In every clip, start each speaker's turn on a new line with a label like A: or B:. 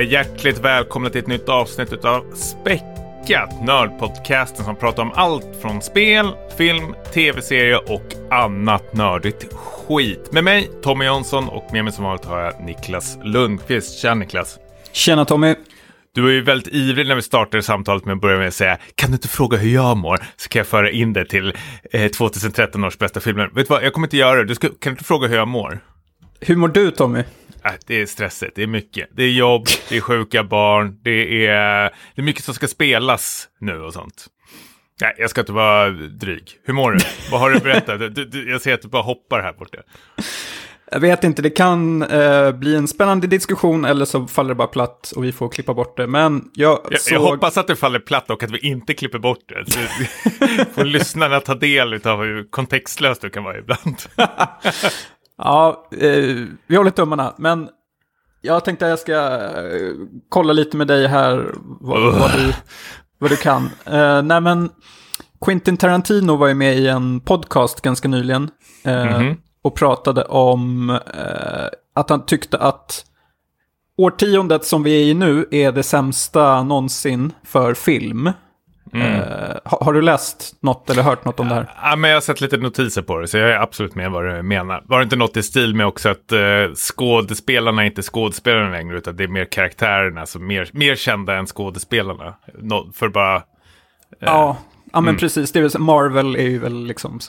A: säger hjärtligt välkomna till ett nytt avsnitt av Späckat, nördpodcasten som pratar om allt från spel, film, tv-serier och annat nördigt skit. Med mig, Tommy Jonsson, och med mig som vanligt har jag Niklas Lundqvist. Tja Niklas!
B: Tjena Tommy!
A: Du var ju väldigt ivrig när vi startade samtalet med att börja med att säga kan du inte fråga hur jag mår? Så kan jag föra in det till eh, 2013 års bästa filmer. Vet du vad, jag kommer inte göra det. Du ska, kan du inte fråga hur jag mår?
B: Hur mår du Tommy?
A: Äh, det är stressigt, det är mycket. Det är jobb, det är sjuka barn, det är, det är mycket som ska spelas nu och sånt. Nej, jag ska inte vara dryg. Hur mår du? Vad har du berättat? Du, du, jag ser att du bara hoppar här borta.
B: Jag vet inte, det kan eh, bli en spännande diskussion eller så faller det bara platt och vi får klippa bort det. Men jag,
A: jag,
B: såg...
A: jag hoppas att det faller platt och att vi inte klipper bort det. Så får lyssnarna ta del av hur kontextlöst det kan vara ibland.
B: ja, eh, vi håller tummarna. Men jag tänkte att jag ska eh, kolla lite med dig här vad, vad, du, vad du kan. Eh, nej men, Quentin Tarantino var ju med i en podcast ganska nyligen. Mm -hmm och pratade om eh, att han tyckte att årtiondet som vi är i nu är det sämsta någonsin för film. Mm. Eh, har, du läst något eller hört något om det här?
A: Ja, men jag har sett lite notiser på det, så jag är absolut med vad du menar. Var det inte något i stil med också att eh, skådespelarna är inte skådespelarna längre, utan det är mer karaktärerna, som mer, mer kända än skådespelarna. No, för bara... Eh,
B: ja, Ja men mm. precis, det är Marvel är ju väl liksom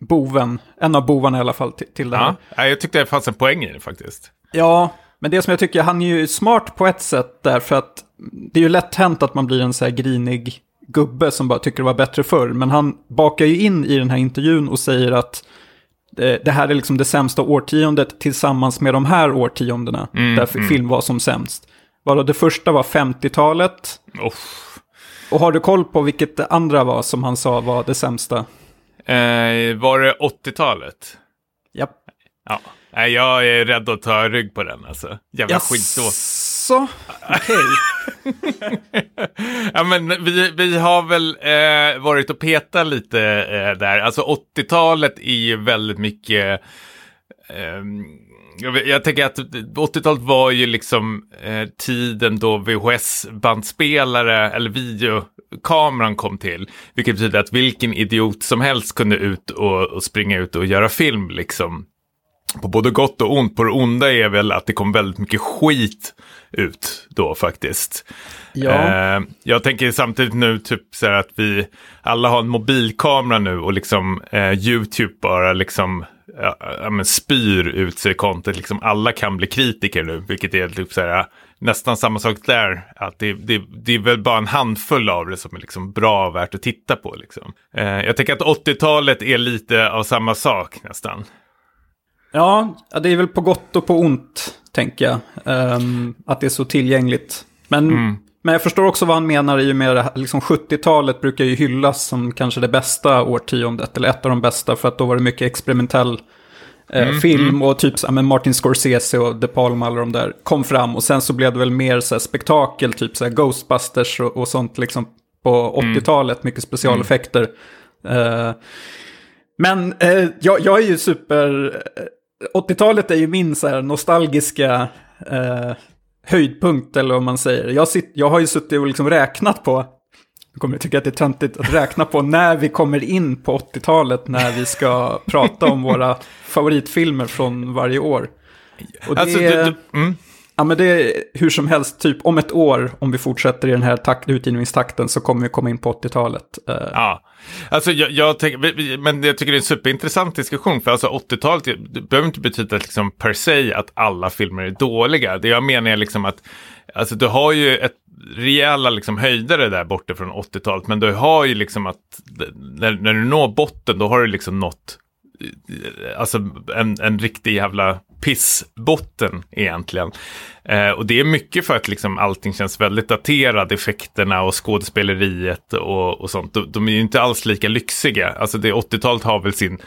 B: boven, en av bovarna i alla fall till, till det här.
A: Ja, jag tyckte det fanns en poäng i det faktiskt.
B: Ja, men det som jag tycker, han är ju smart på ett sätt därför att det är ju lätt hänt att man blir en så här grinig gubbe som bara tycker det var bättre förr. Men han bakar ju in i den här intervjun och säger att det här är liksom det sämsta årtiondet tillsammans med de här årtiondena mm, där mm. film var som sämst. Varav det första var 50-talet. Oh. Och har du koll på vilket det andra var som han sa var det sämsta?
A: Eh, var det 80-talet?
B: Japp.
A: Ja. Nej, jag är rädd att ta rygg på den alltså. Jävla
B: yes.
A: skitsås.
B: Så, okej.
A: ja, men vi, vi har väl eh, varit och petat lite eh, där. Alltså 80-talet är ju väldigt mycket... Eh, jag, jag tänker att 80-talet var ju liksom eh, tiden då VHS-bandspelare eller videokameran kom till. Vilket betyder att vilken idiot som helst kunde ut och, och springa ut och göra film liksom. På både gott och ont. På det onda är väl att det kom väldigt mycket skit ut då faktiskt. Ja. Eh, jag tänker samtidigt nu typ så här att vi alla har en mobilkamera nu och liksom eh, YouTube bara liksom ja, men spyr ut sig content. Liksom alla kan bli kritiker nu, vilket är typ så här, nästan samma sak där. Att det, det, det är väl bara en handfull av det som är liksom bra och värt att titta på. Liksom. Eh, jag tänker att 80-talet är lite av samma sak nästan.
B: Ja, det är väl på gott och på ont, tänker jag. Um, att det är så tillgängligt. Men mm. Men jag förstår också vad han menar i och med det liksom 70-talet brukar ju hyllas som kanske det bästa årtiondet, eller ett av de bästa, för att då var det mycket experimentell eh, mm, film mm. och typ så, men Martin Scorsese och De Palma, alla de där, kom fram. Och sen så blev det väl mer så här, spektakel, typ så här, Ghostbusters och, och sånt liksom på 80-talet, mm. mycket specialeffekter. Uh, men uh, jag, jag är ju super... 80-talet är ju min så här nostalgiska uh, höjdpunkt, eller vad man säger. Jag, sitt, jag har ju suttit och liksom räknat på, jag kommer tycka att det är töntigt att räkna på när vi kommer in på 80-talet, när vi ska prata om våra favoritfilmer från varje år. Och det, alltså, du, du, mm. Ja, men det är hur som helst, typ om ett år, om vi fortsätter i den här takt, utgivningstakten, så kommer vi komma in på 80-talet.
A: Uh. Eh. Ja, alltså jag, jag tänker, men jag tycker det är en superintressant diskussion, för alltså 80-talet behöver inte betyda liksom per se att alla filmer är dåliga. Det jag menar är liksom att, alltså du har ju ett rejäla liksom höjdare där borta från 80-talet, men du har ju liksom att, när, när du når botten, då har du liksom nått eh, alltså en, en riktig jävla pissbotten egentligen. Eh, och det är mycket för att liksom allting känns väldigt daterat, effekterna och skådespeleriet och, och sånt. De, de är ju inte alls lika lyxiga. Alltså det 80-talet har väl sin,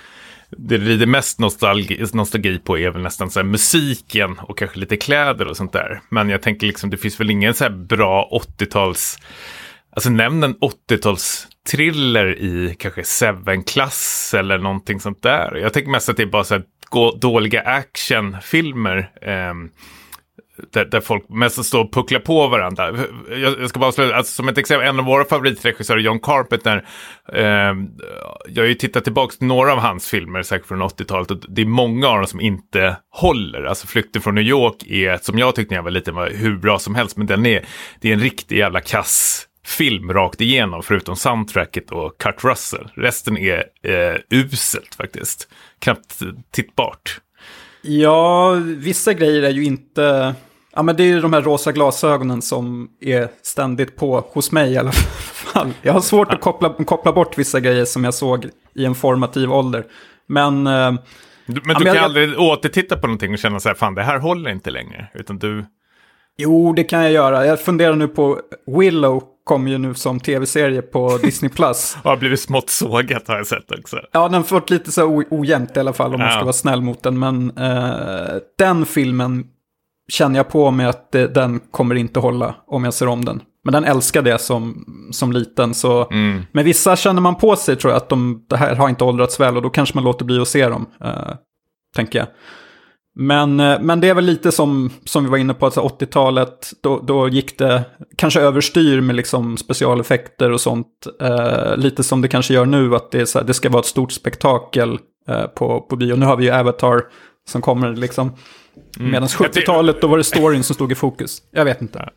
A: det rider mest nostalgi, nostalgi på är väl nästan så här musiken och kanske lite kläder och sånt där. Men jag tänker liksom det finns väl ingen så här bra 80-tals Alltså nämn en 80-talsthriller i kanske Seven-klass eller någonting sånt där. Jag tänker mest att det är bara så här dåliga actionfilmer. Eh, där, där folk mest står och pucklar på varandra. Jag, jag ska bara avsluta, alltså, som ett exempel, en av våra favoritregissörer, John Carpenter, eh, jag har ju tittat tillbaka till några av hans filmer, säkert från 80-talet, och det är många av dem som inte håller. Alltså Flykten från New York är, som jag tyckte när jag var liten, var hur bra som helst, men den är, det är en riktig jävla kass film rakt igenom, förutom soundtracket och Kurt Russell. Resten är eh, uselt faktiskt. Knappt tittbart.
B: Ja, vissa grejer är ju inte... Ja, men det är ju de här rosa glasögonen som är ständigt på hos mig i alla fall. Jag har svårt att koppla, koppla bort vissa grejer som jag såg i en formativ ålder. Men... Eh,
A: du, men du kan jag, aldrig återtitta på någonting och känna så här, fan det här håller inte längre. Utan du...
B: Jo, det kan jag göra. Jag funderar nu på Willow kom ju nu som tv-serie på Disney+. Plus.
A: har blivit smått sågat har jag sett också.
B: Ja, den har fått lite så ojämnt i alla fall om ja. man ska vara snäll mot den. Men eh, den filmen känner jag på mig att det, den kommer inte hålla om jag ser om den. Men den älskade jag som, som liten. Så. Mm. Men vissa känner man på sig tror jag att de, det här har inte åldrats väl och då kanske man låter bli att se dem. Eh, tänker jag. Men, eh, men det är väl lite som, som vi var inne på, alltså 80-talet, då, då gick det kanske överstyr med liksom specialeffekter och sånt. Eh, lite som det kanske gör nu, att det, här, det ska vara ett stort spektakel eh, på, på bio. Nu har vi ju Avatar som kommer liksom. Mm. Medan 70-talet, då var det storyn som stod i fokus. Jag vet inte.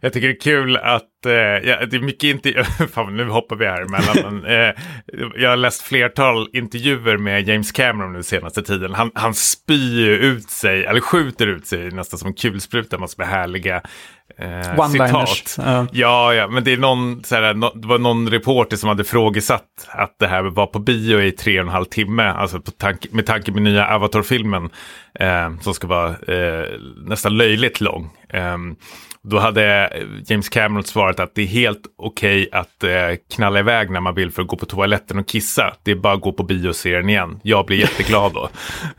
A: Jag tycker det är kul att, eh, ja, det är mycket intervjuer, fan nu hoppar vi här emellan, men, eh, jag har läst flertal intervjuer med James Cameron nu senaste tiden. Han, han spyr ut sig, eller skjuter ut sig nästan som en kulspruta, massor med härliga
B: Eh, citat.
A: Uh. Ja, ja, men det är någon, så här, no, det var någon reporter som hade frågesatt att det här var på bio i tre och en halv timme, alltså tank, med tanke på nya Avatar-filmen som ska vara eh, nästan löjligt lång. Eh, då hade James Cameron svarat att det är helt okej okay att eh, knalla iväg när man vill för att gå på toaletten och kissa. Det är bara att gå på bio och se den igen. Jag blir jätteglad då.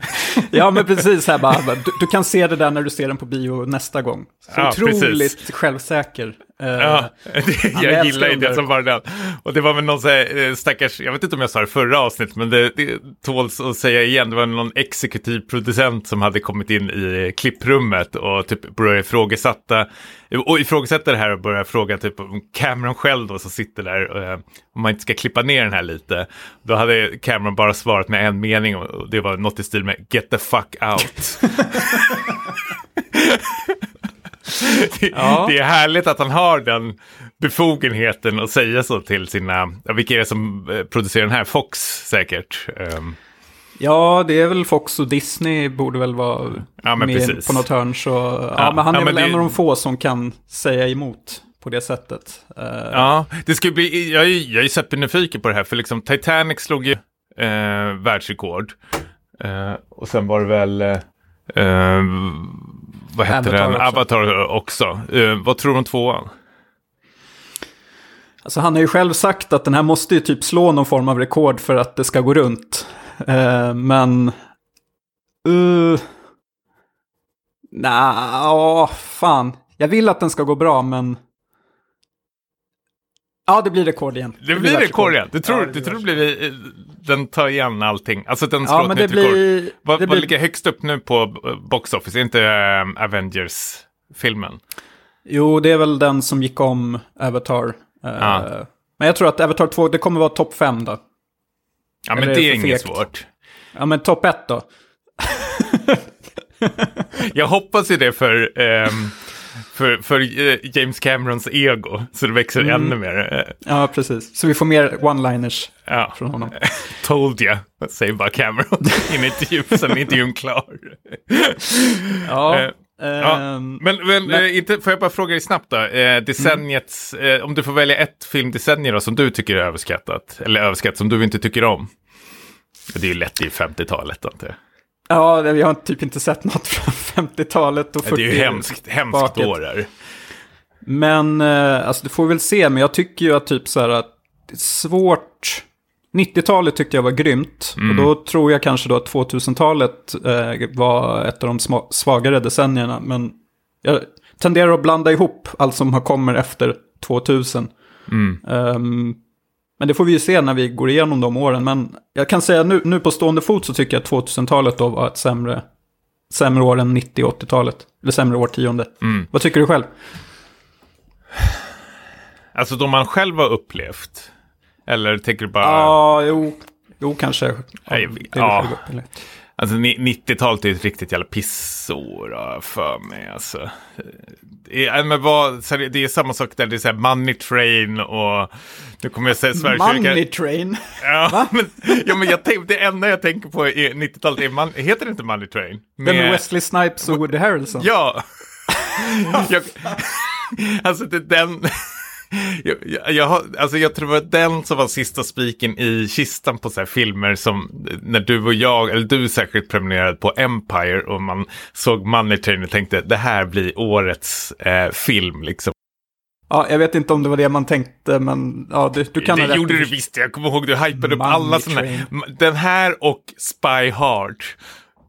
B: ja, men precis. Här bara, du, du, kan se det där när du ser den på bio nästa gång. Så ja, otroligt precis. självsäker.
A: Uh, ja, det, jag gillar ju det som bara den. Och det var väl någon så här, eh, stackars, jag vet inte om jag sa det förra avsnittet, men det, det tåls att säga igen. Det var någon exekutiv producent som hade kommit in i klipprummet och typ började ifrågasätta, och ifrågasätta det här och började fråga typ om Cameron själv då som sitter där, eh, om man inte ska klippa ner den här lite. Då hade Cameron bara svarat med en mening och det var något i stil med get the fuck out. ja. Det är härligt att han har den befogenheten att säga så till sina, ja, vilka är det som eh, producerar den här? Fox säkert. Um.
B: Ja, det är väl Fox och Disney borde väl vara ja, med precis. på något hörn. Så, ja, ja men han är väl det... en av de få som kan säga emot på det sättet.
A: Uh... Ja, det ska bli, jag, är, jag är supernyfiken på det här, för liksom Titanic slog ju uh, världsrekord. Uh, och sen var det väl, vad hette Avatar den? Också. Avatar också. Uh, vad tror du om tvåan?
B: Alltså han har ju själv sagt att den här måste ju typ slå någon form av rekord för att det ska gå runt. Uh, men... Uh, Nja, fan. Jag vill att den ska gå bra, men... Ja, det blir rekord igen.
A: Det, det blir, rekord igen? Du tror, ja, du tror det blir, eh, den tar igen allting? Alltså den slår
B: ja, men det blir, rekord.
A: Vad, det vad blir... ligger högst upp nu på eh, Box Office? Är inte äh, Avengers-filmen?
B: Jo, det är väl den som gick om Avatar. Ja. Uh, men jag tror att Avatar 2, det kommer vara topp 5 då.
A: Ja, men Eller det är, är inget svårt.
B: Ja, men topp 1 då.
A: jag hoppas ju det för... Um, för, för eh, James Camerons ego, så det växer mm. ännu mer.
B: Ja, precis. Så vi får mer one-liners ja. från honom.
A: Told you, säger bara Cameron i en intervju, sen är intervjun klar.
B: ja. Uh,
A: Ja, ehm, men, men, men eh, inte, får jag bara fråga dig snabbt då? Eh, decenniets, mm. eh, om du får välja ett filmdecennium då, som du tycker är överskattat, eller överskattat som du inte tycker om. Det är ju lätt i 50-talet antar jag.
B: Ja, vi har typ inte sett något från 50-talet och 40
A: Det är ju hemskt, hemskt år.
B: Men, eh, alltså det får vi väl se, men jag tycker ju att typ så här att det är svårt. 90-talet tyckte jag var grymt. Mm. Och då tror jag kanske då att 2000-talet eh, var ett av de svagare decennierna. Men jag tenderar att blanda ihop allt som kommer efter 2000. Mm. Um, men det får vi ju se när vi går igenom de åren. Men jag kan säga nu, nu på stående fot så tycker jag att 2000-talet då var ett sämre sämre år än 90 och 80-talet. Eller sämre årtionde.
A: Mm.
B: Vad tycker du själv?
A: Alltså de man själv har upplevt. Eller tänker du bara...
B: Ja, jo. Jo, kanske. Ja,
A: Nej,
B: det
A: ja.
B: upp, eller?
A: Alltså ni- 90-talet är ju ett riktigt jävla pissår för mig. Alltså. Men vad, det är samma sak där, det är så här Money Train och nu kommer jag säga Sverigekyrkan.
B: Money Train.
A: Ja, men, ja, men jag tänk, det enda jag tänker på i 90-talet är, man, heter det inte Money Train?
B: Den med Wesley Snipes och Woody Harrelson.
A: Ja! jag, alltså det, den... Jag, jag, jag, alltså jag tror att den som var sista spiken i kistan på så filmer som när du och jag, eller du särskilt prenumererade på Empire och man såg Money Train och tänkte det här blir årets eh, film liksom.
B: Ja, jag vet inte om det var det man tänkte, men ja, du, du kan
A: det
B: rätt.
A: gjorde du visst, jag kommer ihåg du hypade upp alla sådana här. Den här och Spy Hard.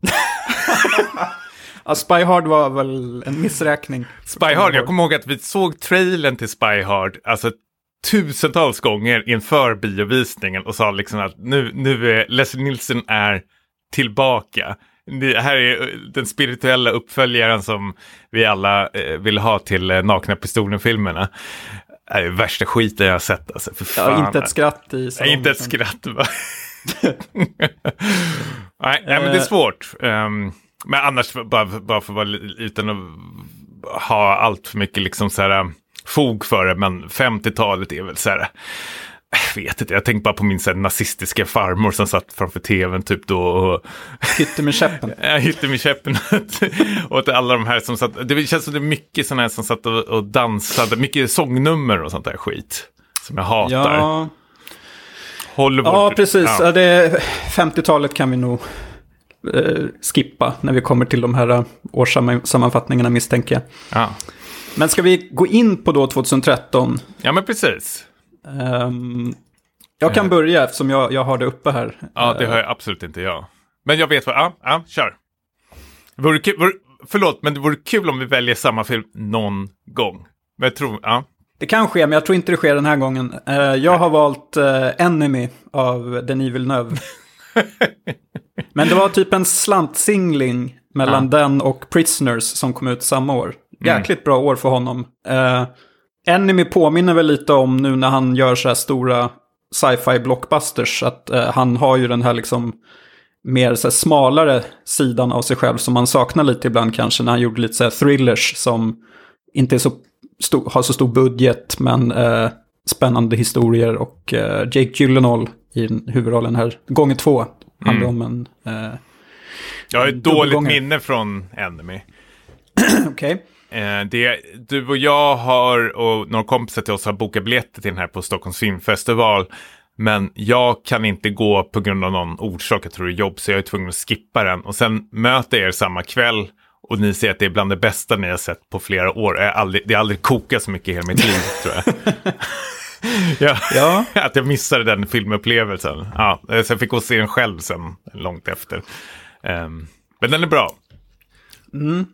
B: Ja, Spy Hard var väl en missräkning.
A: Spy Hard, jag kommer ihåg att vi såg trailern till Spy Hard, alltså tusentals gånger inför biovisningen och sa liksom att nu, nu är Leslie Nielsen är tillbaka. Det här är eh, den spirituella uppföljaren som vi alla eh, vill ha till eh, Nakna Pistolen-filmerna. Det är värsta skiten jag har sett alltså, för fan.
B: Ja, inte ett skratt i salongen.
A: inte ett skratt. nej, nej, men det är svårt. Ehm, men annars, bara, bara för att vara utan att ha allt för mycket liksom så här, um, fog för det, men 50-talet är väl så här, jag vet inte, jag tänker bara på min så här, nazistiska farmor som satt framför tvn typ då och
B: Hytte med käppen.
A: jag hittade min käppen åt alla de här som satt, det känns som det är mycket sådana här som satt och, och dansade, mycket sångnummer och sånt där skit. Som jag hatar.
B: Ja,
A: Hollywood.
B: ja precis.
A: Ja.
B: Ja. Det, 50-talet kan vi nog eh, skippa när vi kommer till de här eh, årssammanfattningarna misstänker jag.
A: Ja.
B: Men ska vi gå in på då 2013?
A: ja, men precis.
B: Ehm, jag kan börja eftersom jag, jag har det uppe här.
A: Ja, det har jag absolut inte jag. Men jag vet vad, ja, ja kör. Vore kul, vore, förlåt, men det vore kul om vi väljer samma film någon gång. Men jag tror, ja.
B: Det kan ske, men jag tror inte det sker den här gången. Eh, jag har valt eh, Enemy av Denis Villeneuve. men det var typ en slantsingling mellan den och Prisoners som kom ut samma år. Jäkligt bra år för honom. Eh, Enemy påminner väl lite om nu när han gör så här stora sci-fi blockbusters. Att eh, han har ju den här liksom mer så här, smalare sidan av sig själv som man saknar lite ibland kanske när han gjorde lite så här thrillers som inte är så stor, har så stor budget men eh, spännande historier och Jake Gyllenhaal i huvudrollen här, gånger två, handlar om en... Eh,
A: Jag har ett dåligt minne från Enemy.
B: Okej.
A: Eh, det, du och jag har, och några kompisar till oss har bokat biljetter till den här på Stockholms filmfestival. Men jag kan inte gå på grund av någon orsak, jag tror det är jobb, så jag är tvungen att skippa den. Och sen möter jag er samma kväll och ni säger att det är bland det bästa ni har sett på flera år. Jag aldrig, det har aldrig kokat så mycket i hela mitt liv, tror jag. ja.
B: Ja.
A: Att jag missade den filmupplevelsen. Ja, så jag fick gå och se den själv sen, långt efter. Ehm, men den är bra. Absolut.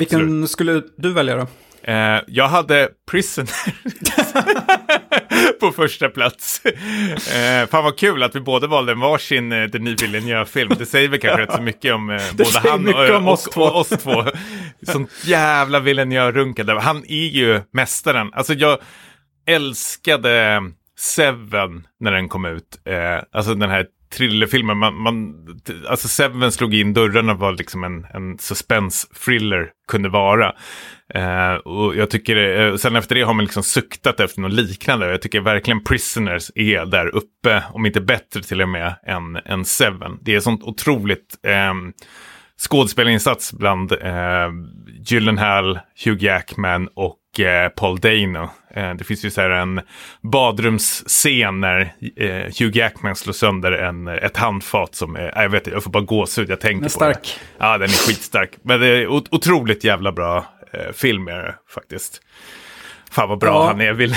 B: Vilken skulle du välja då?
A: Eh, jag hade Prisoner på första plats. Eh, fan vad kul att vi båda valde en varsin eh, Denis Villeneuve-film. Det säger väl kanske rätt så mycket om eh, både han och,
B: om
A: och,
B: oss två.
A: och oss två. Sånt jävla Villeneuve-runkade. Han är ju mästaren. Alltså jag älskade Seven när den kom ut. Eh, alltså den här thrillerfilmen. Man, man, alltså Seven slog in dörrarna vad liksom en, en suspense-thriller kunde vara. Eh, och jag tycker, eh, sen efter det har man liksom suktat efter något liknande. Jag tycker verkligen Prisoners är där uppe, om inte bättre till och med, än, än Seven. Det är sånt otroligt eh, skådespelarinsats bland eh, Gyllenhaal, Hugh Jackman och eh, Paul Dano. Eh, det finns ju så här en badrumsscen när eh, Hugh Jackman slår sönder en, ett handfat som, är, jag vet inte, jag får bara gåshud, jag tänker
B: Den är
A: på det.
B: stark.
A: Ja, den är skitstark. Men det är ot- otroligt jävla bra eh, film är det faktiskt. Fan vad bra
B: Ja.
A: han är, vill.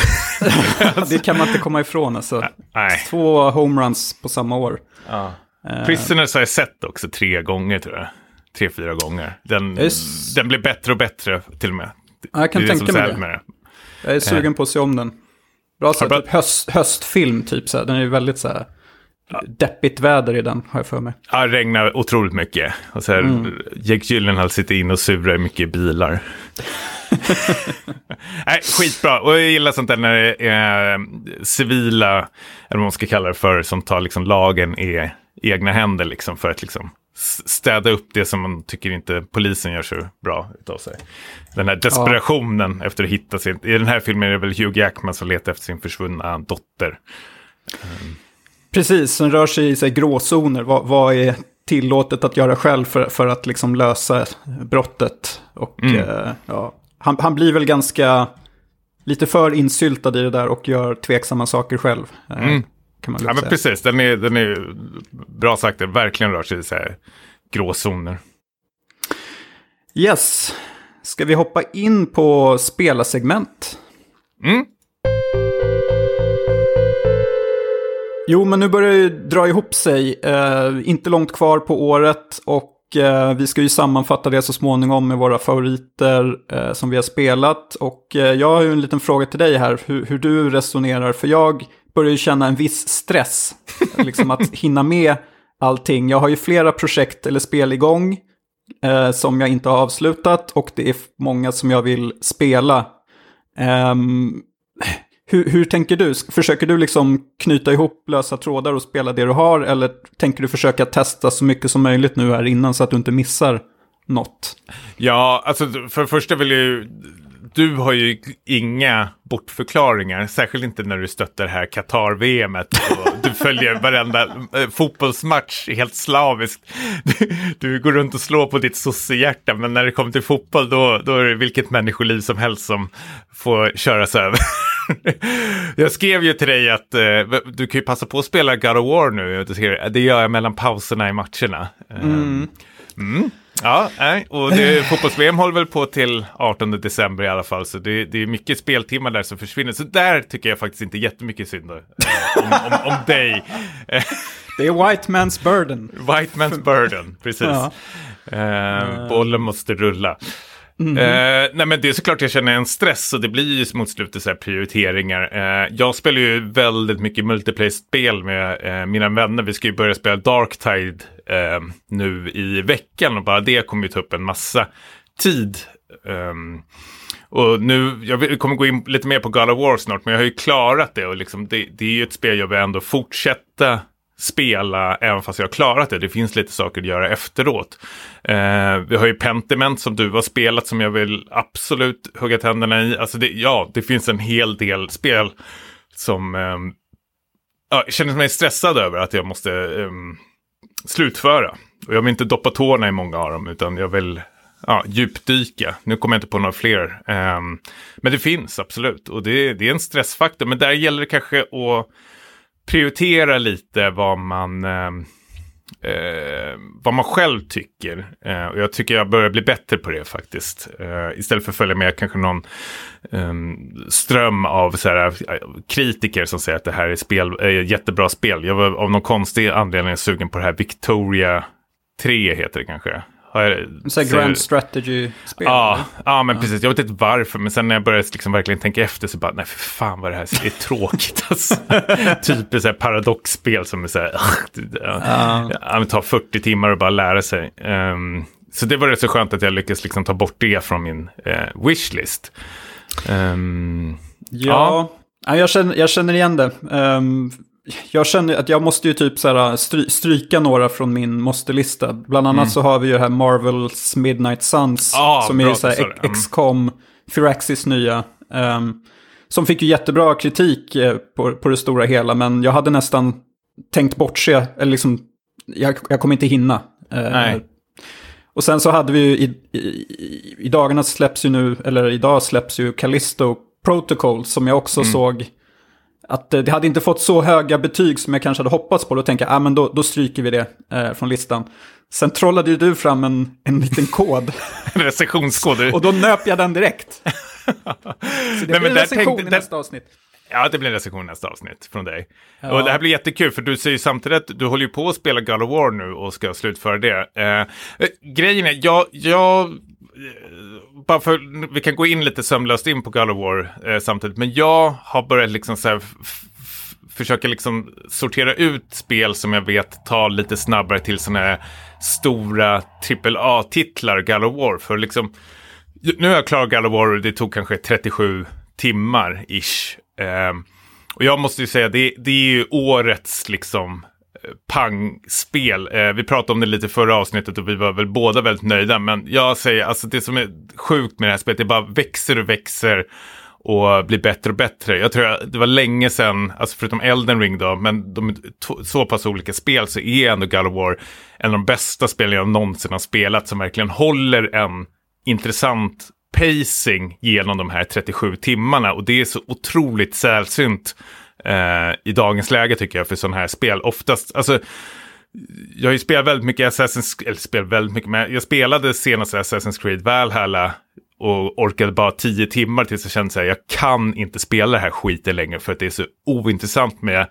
B: Det kan man inte komma ifrån alltså.
A: Nej.
B: Två homeruns på samma år.
A: Ja.
B: Eh,
A: Prisoners har jag sett också tre gånger tror jag. Tre, fyra gånger. Den,
B: Just.
A: den blir bättre och bättre till och med.
B: Ja, jag kan
A: det är
B: tänka mig det.
A: med det.
B: Jag är sugen på att se om den. Bra så typ höst, höstfilm, typ så här. Den är ju väldigt så här deppigt väder i den, har jag för mig.
A: Ja, det regnar otroligt mycket. Och så här, mm. Jake Gyllenhaal sitter in och surar mycket i bilar. Nej, skitbra. Och jag gillar sånt där när det är eh, civila, eller vad man ska kalla det för, som tar liksom lagen i egna händer liksom för att liksom städa upp det som man tycker inte polisen gör så bra utav sig. Den här desperationen ja. efter att hitta sin... I den här filmen är det väl Hugh Jackman som letar efter sin försvunna dotter.
B: Precis, som rör sig i sig gråzoner. Vad, vad, är tillåtet att göra själv för, för att liksom lösa brottet? Och mm. eh, ja, han, han blir väl ganska lite för insyltad i det där och gör tveksamma saker själv. Eh, mm.
A: Kan man ja, men precis. Den är, den är bra sagt, den verkligen rör sig i så här gråzoner.
B: Yes. Ska vi hoppa in på spelarsegment? Mm. Jo, men nu börjar det dra ihop sig. Uh, inte långt kvar på året och uh, vi ska ju sammanfatta det så småningom med våra favoriter uh, som vi har spelat. Och jag har ju en liten fråga till dig här, hur, hur du resonerar. För jag börjar ju känna en viss stress. liksom att hinna med allting. Jag har ju flera projekt eller spel igång eh, som jag inte har avslutat och det är många som jag vill spela. Um, hur, hur, tänker du? Försöker du liksom knyta ihop lösa trådar och spela det du har? Eller tänker du försöka testa så mycket som möjligt nu här innan så att du inte missar något?
A: Ja, alltså för det första vill jag ju du har ju inga bortförklaringar, särskilt inte när du stöttar det här Qatar-VMet. Du följer varenda eh, fotbollsmatch helt slaviskt. Du, du, går runt och slår på ditt sossehjärta, men när det kommer till fotboll då, då är det vilket människoliv som helst som får köras över. jag skrev ju till dig att eh, du kan ju passa på att spela God of War nu. Det gör jag mellan pauserna i matcherna. Mm. Mm. Ja, nej, och fotbolls-VM håller väl på till 18 december i alla fall, så det, det, är mycket speltimmar där som försvinner. Så där tycker jag faktiskt inte jättemycket synd eh, om, om, om dig.
B: Det är white man's burden.
A: White man's burden, precis. Ja. Uh, bollen måste rulla. Mm. Uh, nej men det är såklart jag känner en stress och det blir ju mot slutet så prioriteringar. Uh, jag spelar ju väldigt mycket multiplayer-spel med uh, mina vänner. Vi ska ju börja spela Darktide Eh, nu i veckan och bara det kommer ju ta upp en massa tid. Um, och nu, jag kommer gå in lite mer på God of War snart, men jag har ju klarat det och liksom det, det är ju ett spel jag vill ändå fortsätta spela även fast jag har klarat det. Det finns lite saker att göra efteråt. Eh, vi har ju Pentiment som du har spelat som jag vill absolut hugga tänderna i. Alltså det, ja, det finns en hel del spel som eh, jag känner mig stressad över att jag måste eh, slutföra. Och jag vill inte doppa tårna i många av dem utan jag vill ja, djupdyka. Nu kommer jag inte på några fler. Um, men det finns absolut och det, det, är en stressfaktor. Men där gäller det kanske att prioritera lite vad man, um, eh, vad man själv tycker. Eh, och jag tycker jag börjar bli bättre på det faktiskt. Eh, istället för att följa med kanske någon ehm, ström av så här, eh, kritiker som säger att det här är spel, är jättebra spel. Jag var av någon konstig anledning sugen på det här Victoria 3 heter det kanske.
B: Så grand strategy-spel?
A: Ja, ja, men ja. precis. Jag vet inte varför, men sen när jag började liksom verkligen tänka efter så bara, nej för fan vad det här är tråkigt. Alltså. typ ett paradoxspel som är så här, ja. ja. tar 40 timmar att bara lära sig. Um, så det var rätt så skönt att jag lyckades liksom ta bort det från min uh, wishlist. Um,
B: ja, ja. Jag, känner, jag känner igen det. Um, jag känner att jag måste ju typ så här stry stryka några från min måste-lista. Bland annat mm. så har vi ju här Marvels Midnight Suns. Ah, som är så här mm. XCOM, Firaxis nya. Um, som fick ju jättebra kritik eh, på, på det stora hela. Men jag hade nästan tänkt bortse, eller liksom, jag, jag kommer inte hinna. Uh, Nej. Och sen så hade vi ju i, i, i dagarna släpps ju nu, eller idag släpps ju Callisto Protocol som jag också mm. såg att eh, det hade inte fått så höga betyg som jag kanske hade hoppats på. Då tänker jag, ah, men då, då stryker vi det eh, från listan. Sen trollade ju du fram en, en liten kod.
A: en recensionskod.
B: Och då nöp jag den direkt. så det Nej, blir en recension tänkte, i nästa avsnitt.
A: Ja, det blir en recension i nästa avsnitt från dig. Ja. Och det här blir jättekul, för du säger ju samtidigt att du håller ju på att spela God of War nu och ska slutföra det. Eh, grejen är, jag, jag bara för, vi kan gå in lite sömlöst in på God of War eh, samtidigt, men jag har börjat liksom så här försöka liksom sortera ut spel som jag vet tar lite snabbare till sådana här stora AAA-titlar, God of War. För liksom, nu har jag klarat God of War och det tog kanske 37 timmar ish. Eh, och jag måste ju säga, det, det är ju årets liksom eh, pangspel. Eh, vi pratade om det lite förra avsnittet och vi var väl båda väldigt nöjda. Men jag säger, alltså det som är sjukt med det här spelet, det bara växer och växer och blir bättre och bättre. Jag tror att det var länge sedan, alltså förutom Elden Ring då, men de så pass olika spel så är ändå God of War en av de bästa spelen jag någonsin har spelat som verkligen håller en intressant pacing genom de här 37 timmarna och det är så otroligt sällsynt eh, i dagens läge tycker jag för sådana här spel. Oftast, alltså jag har ju spelat väldigt mycket Assassin's eller spelat väldigt mycket, men jag spelade senaste Assassin's Creed Valhalla och orkade bara tio timmar tills jag kände att jag kan inte spela det här skiten längre för att det är så ointressant med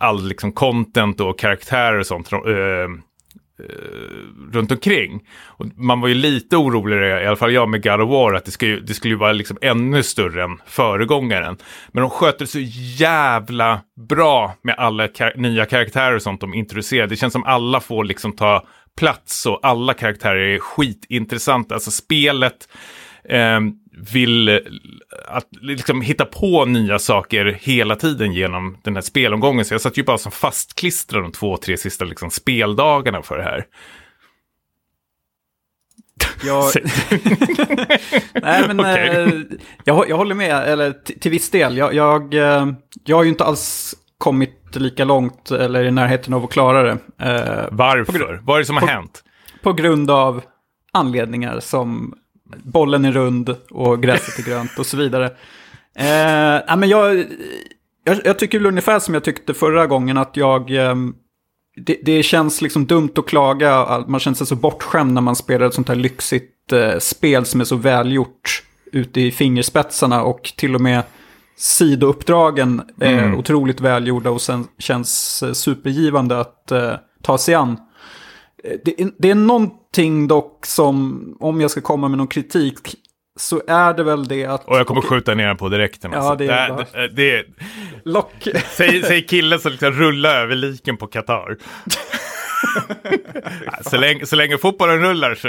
A: all liksom content och karaktärer och sånt. Äh, Eh, runt omkring. Och man var ju lite oroligare, i alla fall jag med God of War, att det skulle, det skulle vara liksom ännu större än föregångaren. Men de sköter så jävla bra med alla kar nya karaktärer och sånt de introducerar. Det känns som alla får liksom ta plats och alla karaktärer är skitintressanta. Alltså spelet eh, vill eh, att, liksom, hitta på nya saker hela tiden genom den här spelomgången. Så jag satt ju bara som fastklistrad de två, tre sista liksom, speldagarna för det här.
B: Jag... Nej, men okay. eh, jag, jag håller med, eller till viss del. Jag, jag, eh, jag har ju inte alls kommit lika långt eller i närheten av att klara det.
A: Eh, Varför? Vad är det som har hänt?
B: På grund av anledningar som bollen är rund och gräset är grönt och så vidare. Eh, men jag, jag, jag, tycker väl ungefär som jag tyckte förra gången att jag... Eh, det, det, känns liksom dumt att klaga, man känner sig så bortskämd när man spelar ett sånt här lyxigt eh, spel som är så välgjort ute i fingerspetsarna och till och med sidouppdragen är mm. otroligt välgjorda och sen känns eh, supergivande att eh, ta sig an. Eh, det, är, det är någonting dock som, om jag ska komma med någon kritik, så är det väl det att...
A: Och jag kommer skjuta ner den på direkten.
B: Ja, alltså. det är
A: det, det, det.
B: Lock.
A: Säg, säg killen som liksom rullar över liken på Qatar. så, länge, så länge fotbollen rullar så...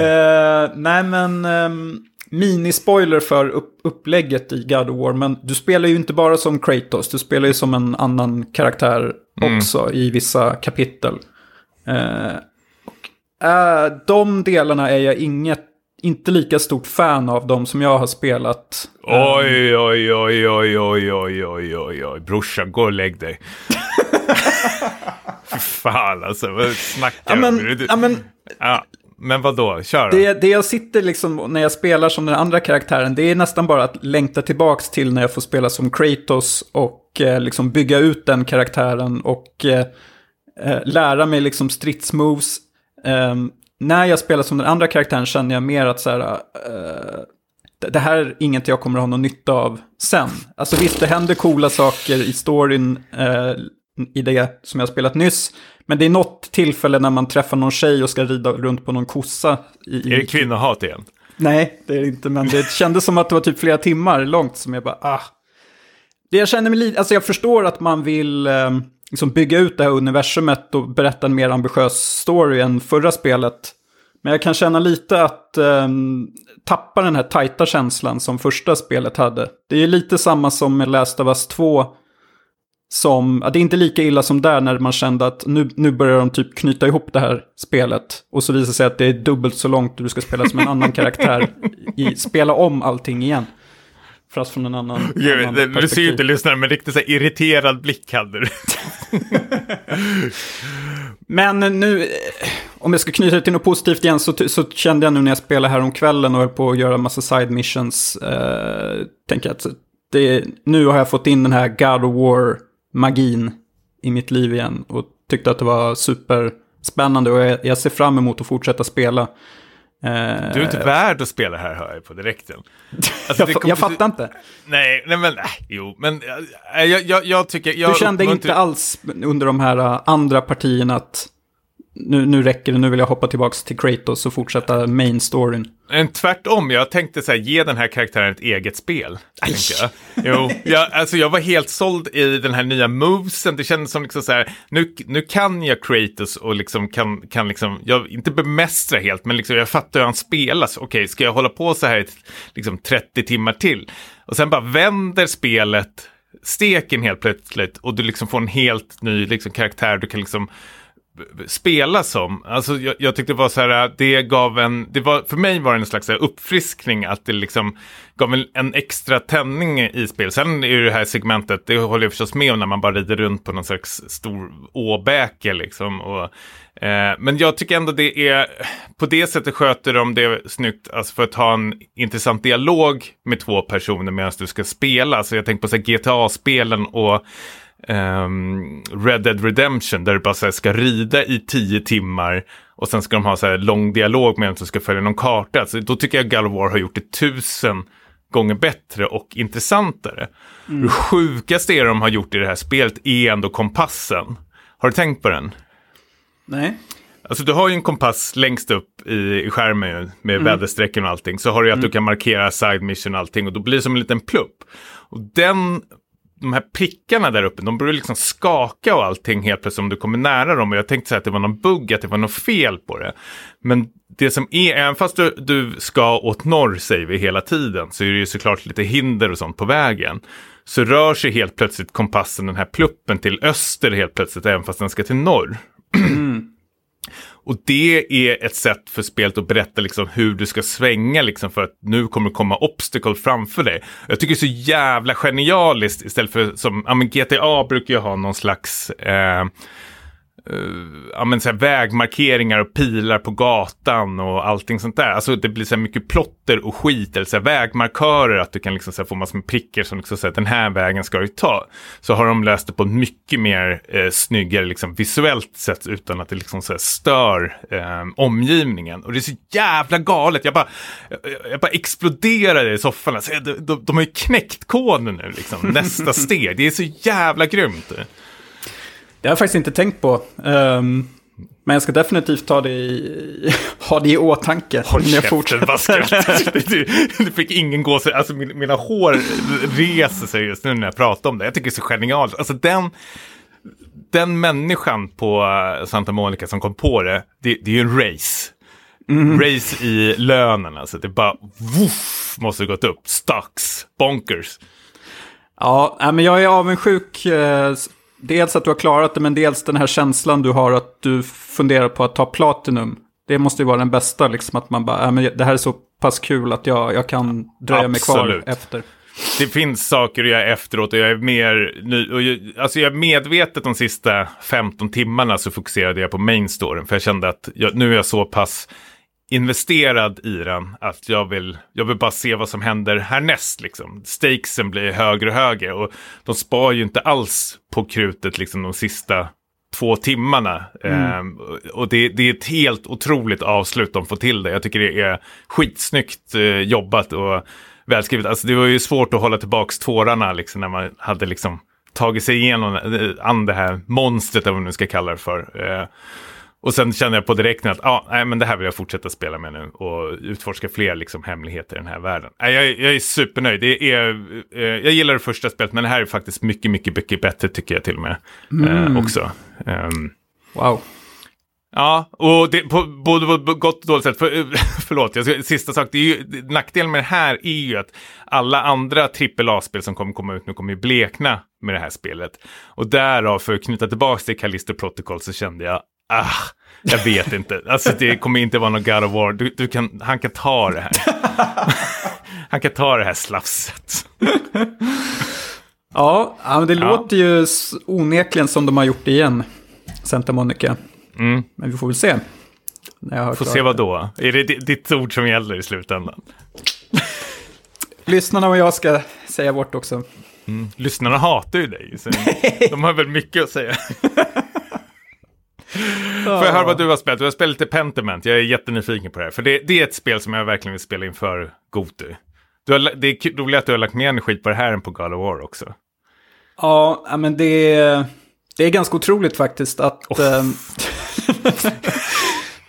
B: uh, nej men... Um minispoiler för upp upplägget i God of War, men du spelar ju inte bara som Kratos, du spelar ju som en annan karaktär mm. också i vissa kapitel. Eh, de delarna är jag inget, inte lika stort fan av de som jag har spelat.
A: Oj, oj, oj, oj, oj, oj, oj, oj, oj, brorsan, gå och lägg dig. Fan alltså, vad snackar
B: du om? Ja, men,
A: ja. Men vad då? Kör
B: då. Det, det jag sitter liksom, när jag spelar som den andra karaktären, det är nästan bara att längta tillbaka till när jag får spela som Kratos och eh, liksom bygga ut den karaktären och eh, eh lära mig liksom stridsmoves. Eh, när jag spelar som den andra karaktären känner jag mer att så här, eh, det här är inget jag kommer att ha någon nytta av sen. Alltså visst, det händer coola saker i storyn eh, i det som jag spelat nyss. Men det är något tillfälle när man träffar någon tjej och ska rida runt på någon kossa.
A: I, är det kvinnohat igen?
B: Nej, det är det inte. Men det kändes som att det var typ flera timmar långt som jag bara, ah. Det jag känner mig lite, alltså jag förstår att man vill eh, liksom bygga ut det här universumet och berätta en mer ambitiös story än förra spelet. Men jag kan känna lite att eh, tappa den här tajta känslan som första spelet hade. Det är lite samma som med Last of Us 2 som, det är inte lika illa som där när man kände att nu, nu börjar de typ knyta ihop det här spelet. Och så visar det sig att det är dubbelt så långt och du ska spela som en annan karaktär. I, spela om allting igen. Fast från en annan,
A: Gud, annan perspektiv. Du ser ju inte lyssnaren, men riktigt så irriterad blick hade du.
B: men nu, om jag ska knyta det till något positivt igen, så, så kände jag nu när jag spelade här om kvällen och höll på att göra en massa side missions. Eh, tänker att det, nu har jag fått in den här God of War magin i mitt liv igen och tyckte att det var superspännande och jag, jag ser fram emot att fortsätta spela.
A: Du är inte värd att spela här hör jag på direkten.
B: Alltså, jag, jag fattar inte.
A: Nej, nej men nej, jo, men jag, jag, jag tycker...
B: Du kände inte alls under de här andra partierna att nu, nu räcker det, nu vill jag hoppa tillbaka till Kratos och fortsätta main storyn.
A: En tvärtom, jag tänkte så här, ge den här karaktären ett eget spel. Jag. Jo, jag, alltså jag var helt såld i den här nya movesen. Det kändes som liksom så här, nu, nu kan jag Kratos och liksom kan, kan liksom, jag inte bemästra helt, men liksom jag fattar hur han spelas. Okej, ska jag hålla på så här i liksom 30 timmar till? Och sen bara vänder spelet steken helt plötsligt och du liksom får en helt ny liksom, karaktär. Du kan liksom spela som. Alltså jag, jag, tyckte det var så här, äh, det gav en, det var, för mig var det en slags här, uppfriskning att det liksom gav en, en extra tändning i spel. Sen är ju det här segmentet, det håller jag förstås med om när man bara rider runt på någon slags stor åbäke liksom. Och, eh, men jag tycker ändå det är, på det sättet sköter de det snyggt, alltså för att ha en intressant dialog med två personer medan du ska spela. Så jag tänker på GTA-spelen och um, Red Dead Redemption där du bara här, ska rida i tio timmar och sen ska de ha så här lång dialog med en som ska följa någon karta. Så då tycker jag God of War har gjort det tusen gånger bättre och intressantare. Mm. Det sjukaste de har gjort i det här spelet är ändå kompassen. Har du tänkt på den?
B: Nej.
A: Alltså du har ju en kompass längst upp i, i skärmen med mm. väderstrecken och allting. Så har du ju att mm. du kan markera side mission och allting och då blir det som en liten plupp. Och den de här prickarna där uppe, de börjar liksom skaka och allting helt plötsligt om du kommer nära dem. Och jag tänkte säga att det var någon bugg, att det var något fel på det. Men det som är, även fast du, du ska åt norr säger vi hela tiden, så är det ju såklart lite hinder och sånt på vägen. Så rör sig helt plötsligt kompassen, den här pluppen, till öster helt plötsligt, även fast den ska till norr. Och det är ett sätt för spelet att berätta liksom hur du ska svänga liksom för att nu kommer det komma obstacle framför dig. Jag tycker det är så jävla genialiskt istället för som, ja men GTA brukar ju ha någon slags eh, uh, ja, men så här, vägmarkeringar och pilar på gatan och allting sånt där. Alltså det blir så här mycket plotter och skit, eller så här, vägmarkörer, att du kan liksom så här, få massor med prickar som liksom säger att den här vägen ska du ta. Så har de löst det på ett mycket mer eh, snyggare liksom, visuellt sätt utan att det liksom så här, stör eh, omgivningen. Och det är så jävla galet, jag bara, jag, jag bara exploderade i soffan. Alltså, de, de, de har ju knäckt koden nu, liksom. nästa steg. Det är så jävla grymt.
B: Det har jag faktiskt inte tänkt på. Um, men jag ska definitivt ta det i, ha det i åtanke.
A: Håll käften, vad du, du fick ingen gåshud. Alltså min, mina hår reser sig just nu när jag pratar om det. Jag tycker det är så genialt. Alltså den, den människan på eh, Santa Monica som kom på det, det, det är ju en race. Mm. Race i lönen, alltså. Det är bara, woof, måste gått upp. Stocks, bonkers.
B: Ja, men jag är avundsjuk eh, dels att du har klarat det, men dels den här känslan du har att du funderar på att ta Platinum. Det måste ju vara den bästa, liksom att man bara, äh, men det här är så pass kul att jag, jag kan dröja mig kvar efter.
A: Det finns saker att göra efteråt och jag är mer, och jag, alltså jag är medvetet de sista 15 timmarna så fokuserade jag på main storyn. För jag kände att jag, nu är jag så pass investerad i den att jag vill, jag vill bara se vad som händer härnäst. Liksom. Stakesen blir högre och högre och de spar ju inte alls på krutet liksom, de sista två timmarna. Mm. Um, och det, det, är ett helt otroligt avslut de får till det. Jag tycker det är skitsnyggt uh, jobbat och välskrivet. Alltså det var ju svårt att hålla tillbaka tårarna liksom, när man hade liksom tagit sig igenom uh, an det här monstret, eller vad man nu ska kalla det för. Uh, och sen känner jag på direkten att ah, nej, men det här vill jag fortsätta spela med nu och utforska fler liksom, hemligheter i den här världen. Nej, jag, jag är supernöjd. Det är, eh, jag gillar det första spelet, men det här är faktiskt mycket, mycket, mycket bättre tycker jag till och med. Mm. Eh, också. Um,
B: wow.
A: Ja, och det, på både på gott och dåligt sätt. För, förlåt, jag ska, sista sak. Det är ju, nackdelen med det här är ju att alla andra AAA-spel som kommer komma ut nu kommer ju blekna med det här spelet. Och därav, för att knyta tillbaka till Callisto Protocol, så kände jag Ah, jag vet inte. Alltså det kommer inte vara någon God of War. Du, du kan, han kan ta det här. han kan ta det här slafset.
B: ja, men det ja. låter ju onekligen som de har gjort igen. Santa Monica. Mm. Men vi får väl se.
A: får se vad då? Är det ditt ord som gäller i slutändan?
B: Lyssnarna och jag ska säga vårt också.
A: Mm. Lyssnarna hatar ju dig. Så de har väl mycket att säga. Får jag höra vad du har spelat? Du har spelat lite Pentiment. Jag är jättenyfiken på det här. För det, det är ett spel som jag verkligen vill spela inför Gotu. Du har, det är roligt att du har lagt mer energi på det här än på God of War också.
B: Ja, men det är, det är ganska otroligt faktiskt att... Oh.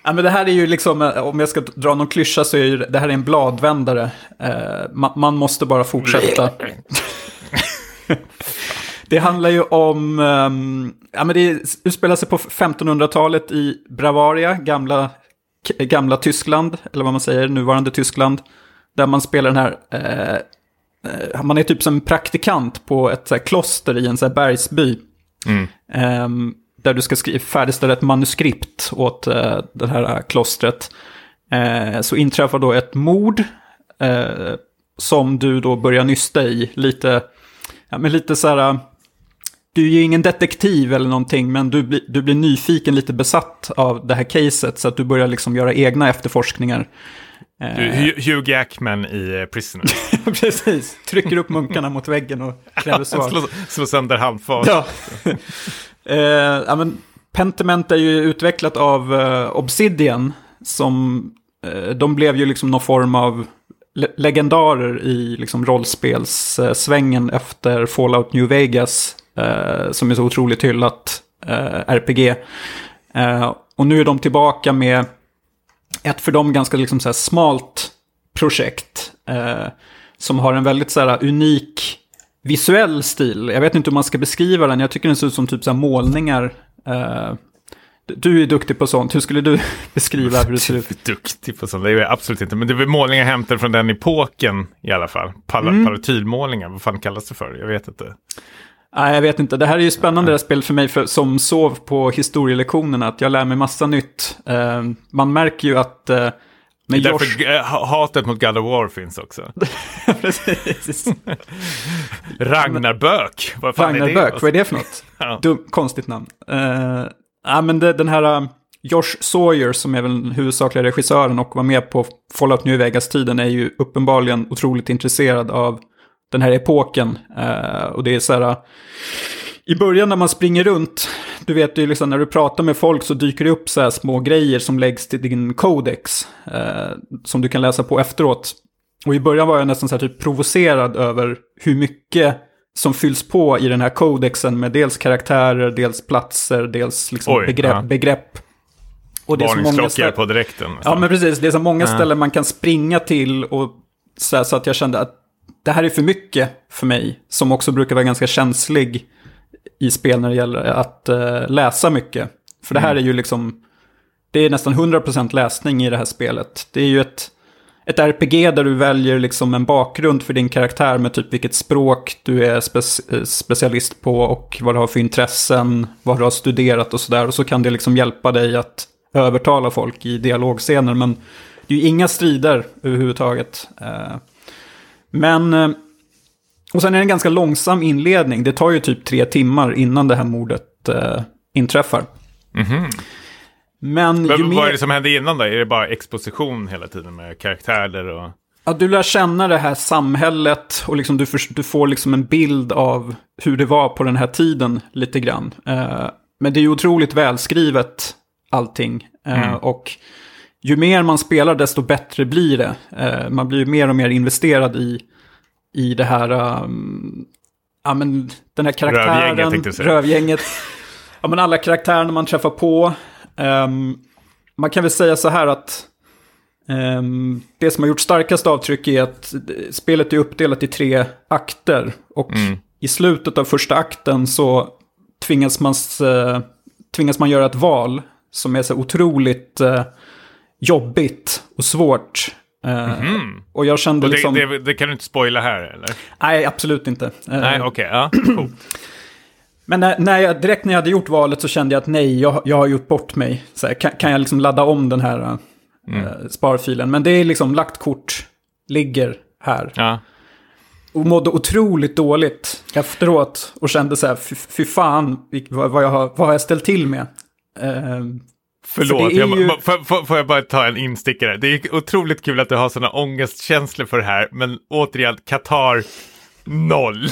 B: Ja, men det här är ju liksom, eh, om jag ska dra någon klyscha så är ju det här är en bladvändare. Eh, man måste bara fortsätta. det handlar ju om, um, ja men det utspelar sig på 1500-talet i Bravaria, gamla, gamla Tyskland, eller vad man säger, nuvarande Tyskland. Där man spelar den här, eh, eh man är typ som praktikant på ett så här, kloster i en så här, bergsby. Mm. Um, där du ska färdigställa ett manuskript åt uh, det här klostret. Uh, så inträffar då ett mord uh, som du då börjar nysta i. Lite, ja, men lite så här, du är ju ingen detektiv eller någonting, men du, du blir nyfiken, lite besatt av det här caset. Så att du börjar liksom göra egna efterforskningar.
A: Du, Hugh Jackman i Prisoner.
B: Precis, trycker upp munkarna mot väggen och kräver svar.
A: slå, slå sönder handfat.
B: Ja. Eh, ja, men Pentiment är ju utvecklat av uh, Obsidian. Som, uh, de blev ju liksom någon form av le legendarer i liksom rollspelssvängen efter Fallout New Vegas. Uh, som är så otroligt hyllat RPG. och nu är de tillbaka med ett för dem ganska liksom så smalt projekt. som har en väldigt så här, unik visuell stil. Jag vet inte hur man ska beskriva den. Jag tycker den ser ut som typ så målningar. Du är duktig på sånt. Hur skulle du beskriva hur det ser ut?
A: Duktig på sånt? Det är jag absolut inte. Men det är väl målningar hämtade från den epoken i alla fall. Pal mm. Palatylmålningar, vad fan kallas det för? Jag vet inte.
B: Nej, jag vet inte. Det här är ju spännande det här spelet för mig för, som sov på historielektionerna. Att jag lär mig massa nytt. Uh, man märker ju att uh,
A: men det är Josh... därför hatet mot God of War finns också.
B: Precis.
A: Ragnarbök,
B: vad fan Ragnar är det? Bök, vad är det för något? ja. Dum, konstigt namn. Uh, ja, men det, den här uh, Josh Sawyer, som är väl huvudsakliga regissören och var med på Fallout New Vegas-tiden, är ju uppenbarligen otroligt intresserad av den här epoken. Uh, och det är så här... I början när man springer runt, du vet ju liksom när du pratar med folk så dyker det upp så här små grejer som läggs till din codex. Eh, som du kan läsa på efteråt. Och i början var jag nästan så här typ provocerad över hur mycket som fylls på i den här codexen med dels karaktärer, dels platser, dels liksom Oj, begrepp. Ja. begrepp.
A: Och det är så många ställen... på direkten.
B: Ja, men precis. Det är så många ja. ställen man kan springa till och så, här, så att jag kände att det här är för mycket för mig, som också brukar vara ganska känslig i spel när det gäller att uh, läsa mycket. För det här mm. är ju liksom, det är nästan 100% läsning i det här spelet. Det är ju ett, ett RPG där du väljer liksom en bakgrund för din karaktär med typ vilket språk du är spe eh, specialist på och vad du har för intressen, vad du har studerat och sådär. Och så kan det liksom hjälpa dig att övertala folk i dialogscener. Men det är ju inga strider överhuvudtaget. Uh, men och sen är det en ganska långsam inledning. Det tar ju typ tre timmar innan det här mordet eh, inträffar.
A: Mm -hmm. Men, Men mer... vad är det som händer innan då? Är det bara exposition hela tiden med karaktärer och...
B: Ja, du lär känna det här samhället och liksom du, för, du får liksom en bild av hur det var på den här tiden lite grann. Eh, men det är ju otroligt välskrivet allting. Eh, mm. Och ju mer man spelar desto bättre blir det. Eh, man blir mer och mer investerad i i det här, um, ja men den här karaktären, rövgänget, rövgänget ja men alla karaktärerna man träffar på. Um, man kan väl säga så här att um, det som har gjort starkast avtryck är att spelet är uppdelat i tre akter. Och mm. i slutet av första akten så tvingas man, uh, tvingas man göra ett val som är så otroligt uh, jobbigt och svårt. Mm -hmm. Och jag kände
A: och det,
B: liksom...
A: Det, det, kan du inte spoila här eller?
B: Nej, absolut inte. Eh,
A: nej, okej. Okay, ja.
B: Men när, när, jag, direkt när jag hade gjort valet så kände jag att nej, jag, jag har gjort bort mig. Så här, kan, kan, jag liksom ladda om den här uh, mm. sparfilen? Men det är liksom lagt kort, ligger här.
A: Ja.
B: Och mådde otroligt dåligt efteråt och kände så här, fy, fan vad, vad, jag har, vad har jag ställt till med? Uh,
A: Förlåt, jag, ju... får, får, får, jag bara ta en instickare? Det är otroligt kul att du har sådana ångestkänslor för det här, men återigen, Qatar, noll.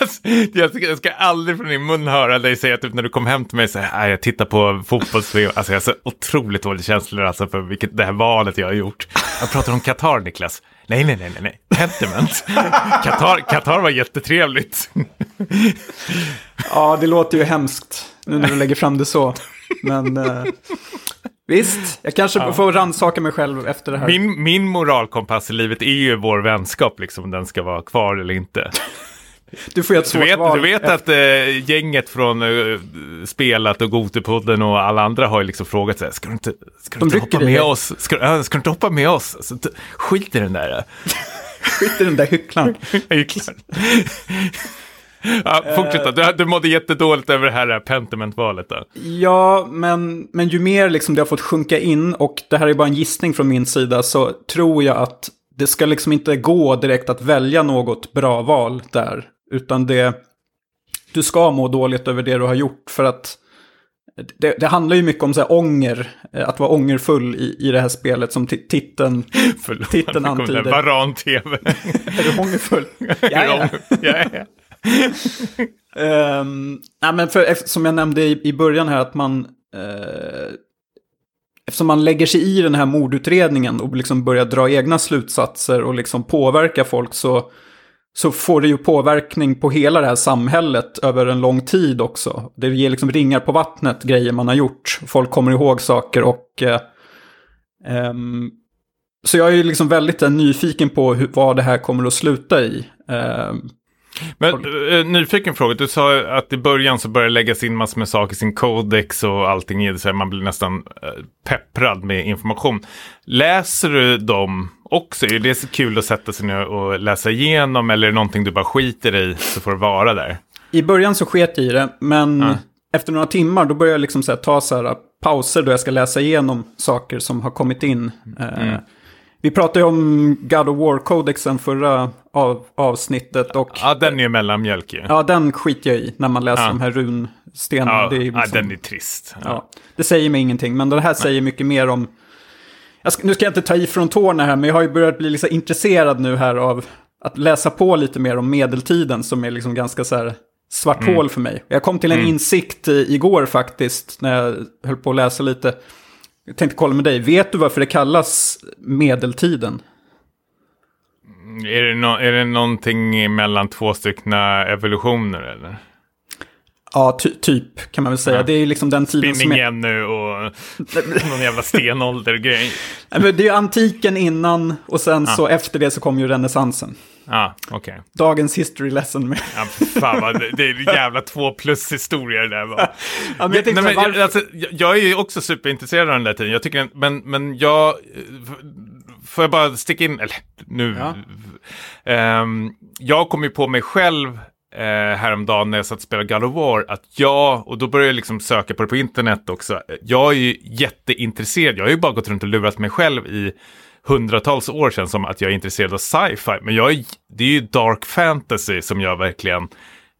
A: alltså, jag, ska, aldrig från din mun höra dig säga typ när du kom hem till mig så här, jag tittar på fotbolls alltså jag har så otroligt dåliga känslor alltså för vilket, det här valet jag har gjort. Jag pratar om Qatar, Niklas. Nej, nej, nej, nej, nej. Pentiment. Qatar, Qatar var jättetrevligt.
B: Ja, det låter ju hemskt nu när du lägger fram det så. Men eh, visst, jag kanske
A: Ja.
B: får rannsaka mig själv efter det här.
A: Min, min moralkompass i livet är ju vår vänskap, liksom, om den ska vara kvar eller inte.
B: Du får göra ett
A: Du
B: svårt
A: vet,
B: val.
A: du vet att eh, gänget från eh, Spelat och Gotepodden och alla andra har ju liksom frågat så här, ska du inte, ska du inte hoppa med oss? Ska, äh, ska du inte hoppa med oss? Alltså, skit i den där.
B: Skit i den där hycklaren.
A: Ju klar. Ja, fortsätt då. Du, du mådde jättedåligt över det här Pentiment-valet.
B: Ja, men, men ju mer liksom det har fått sjunka in, och det här är bara en gissning från min sida, så tror jag att det ska liksom inte gå direkt att välja något bra val där. Utan det, du ska må dåligt över det du har gjort. För att det, det handlar ju mycket om så här ånger, eh, att vara ångerfull i, i det här spelet som ti- titeln,
A: Förlåt,
B: Titeln antyder.
A: Varan-TV.
B: är du ångerfull? ja, ja. Um, nej, men för, som jag nämnde i, i början här att man... Uh, eftersom man lägger sig i den här mordutredningen och liksom börjar dra egna slutsatser och liksom påverka folk så, så får det ju påverkning på hela det här samhället över en lång tid också. Det ger liksom ringar på vattnet, grejer man har gjort. Folk kommer ihåg saker och... eh, um, så jag är ju liksom väldigt nyfiken på hur, vad det här kommer att sluta i. Ehm,
A: men eh, nyfiken fråga, du sa att i början så började läggas in massor med saker i sin codex och allting i det, så här, man blir nästan eh, pepprad med information. Läser du dem också? Är det så kul att sätta sig ner och läsa igenom eller är det någonting du bara skiter i så får det vara där?
B: I början så sket jag i det, men
A: Ja.
B: efter några timmar då började jag liksom så här, ta så här, pauser då jag ska läsa igenom saker som har kommit in. Eh, vi pratade ju om God of War-kodexen förra av, avsnittet och
A: Ja, den är mellanmjölk ju.
B: ja, den skiter jag i när man läser
A: Ja.
B: de här runstenarna.
A: Ja,
B: det, är ju
A: ja,
B: liksom,
A: den är trist. Ja.
B: ja, det säger mig ingenting, men det här säger mycket mer om... Ska, nu ska jag inte ta i från tårna här, men jag har ju börjat bli liksom intresserad nu här av att läsa på lite mer om medeltiden som är liksom ganska så här svart
A: Mm.
B: hål för mig. Jag kom till en insikt i, igår faktiskt när jag höll på att läsa lite. Jag tänkte kolla med dig, vet du varför det kallas medeltiden?
A: Är, det no- är det någonting mellan två stycken evolutioner eller?
B: Ja, ty, typ kan man väl säga.
A: Ja.
B: Det är ju liksom den tiden som
A: Spinning
B: är...
A: Jenny och någon jävla stenålder-grej.
B: Det är ju antiken innan och sen så efter det så kom ju renässansen.
A: Ja, okej.
B: Dagens history lesson med...
A: Ja, fan vad, det, det är jävla två plus historia det där var.
B: Ja, men jag
A: Nej, men, jag, alltså, jag, är ju också superintresserad av den där tiden. Jag tycker, men, men jag, får jag bara sticka in, eller nu,
B: Ja.
A: Ehm, jag kom ju på mig själv eh, häromdagen när jag satt och spelade God of War att jag, och då började jag liksom söka på det på internet också, jag är ju jätteintresserad, jag har ju bara gått runt och lurat mig själv i hundratals år sedan som att jag är intresserad av sci-fi, men jag är, det är ju dark fantasy som jag verkligen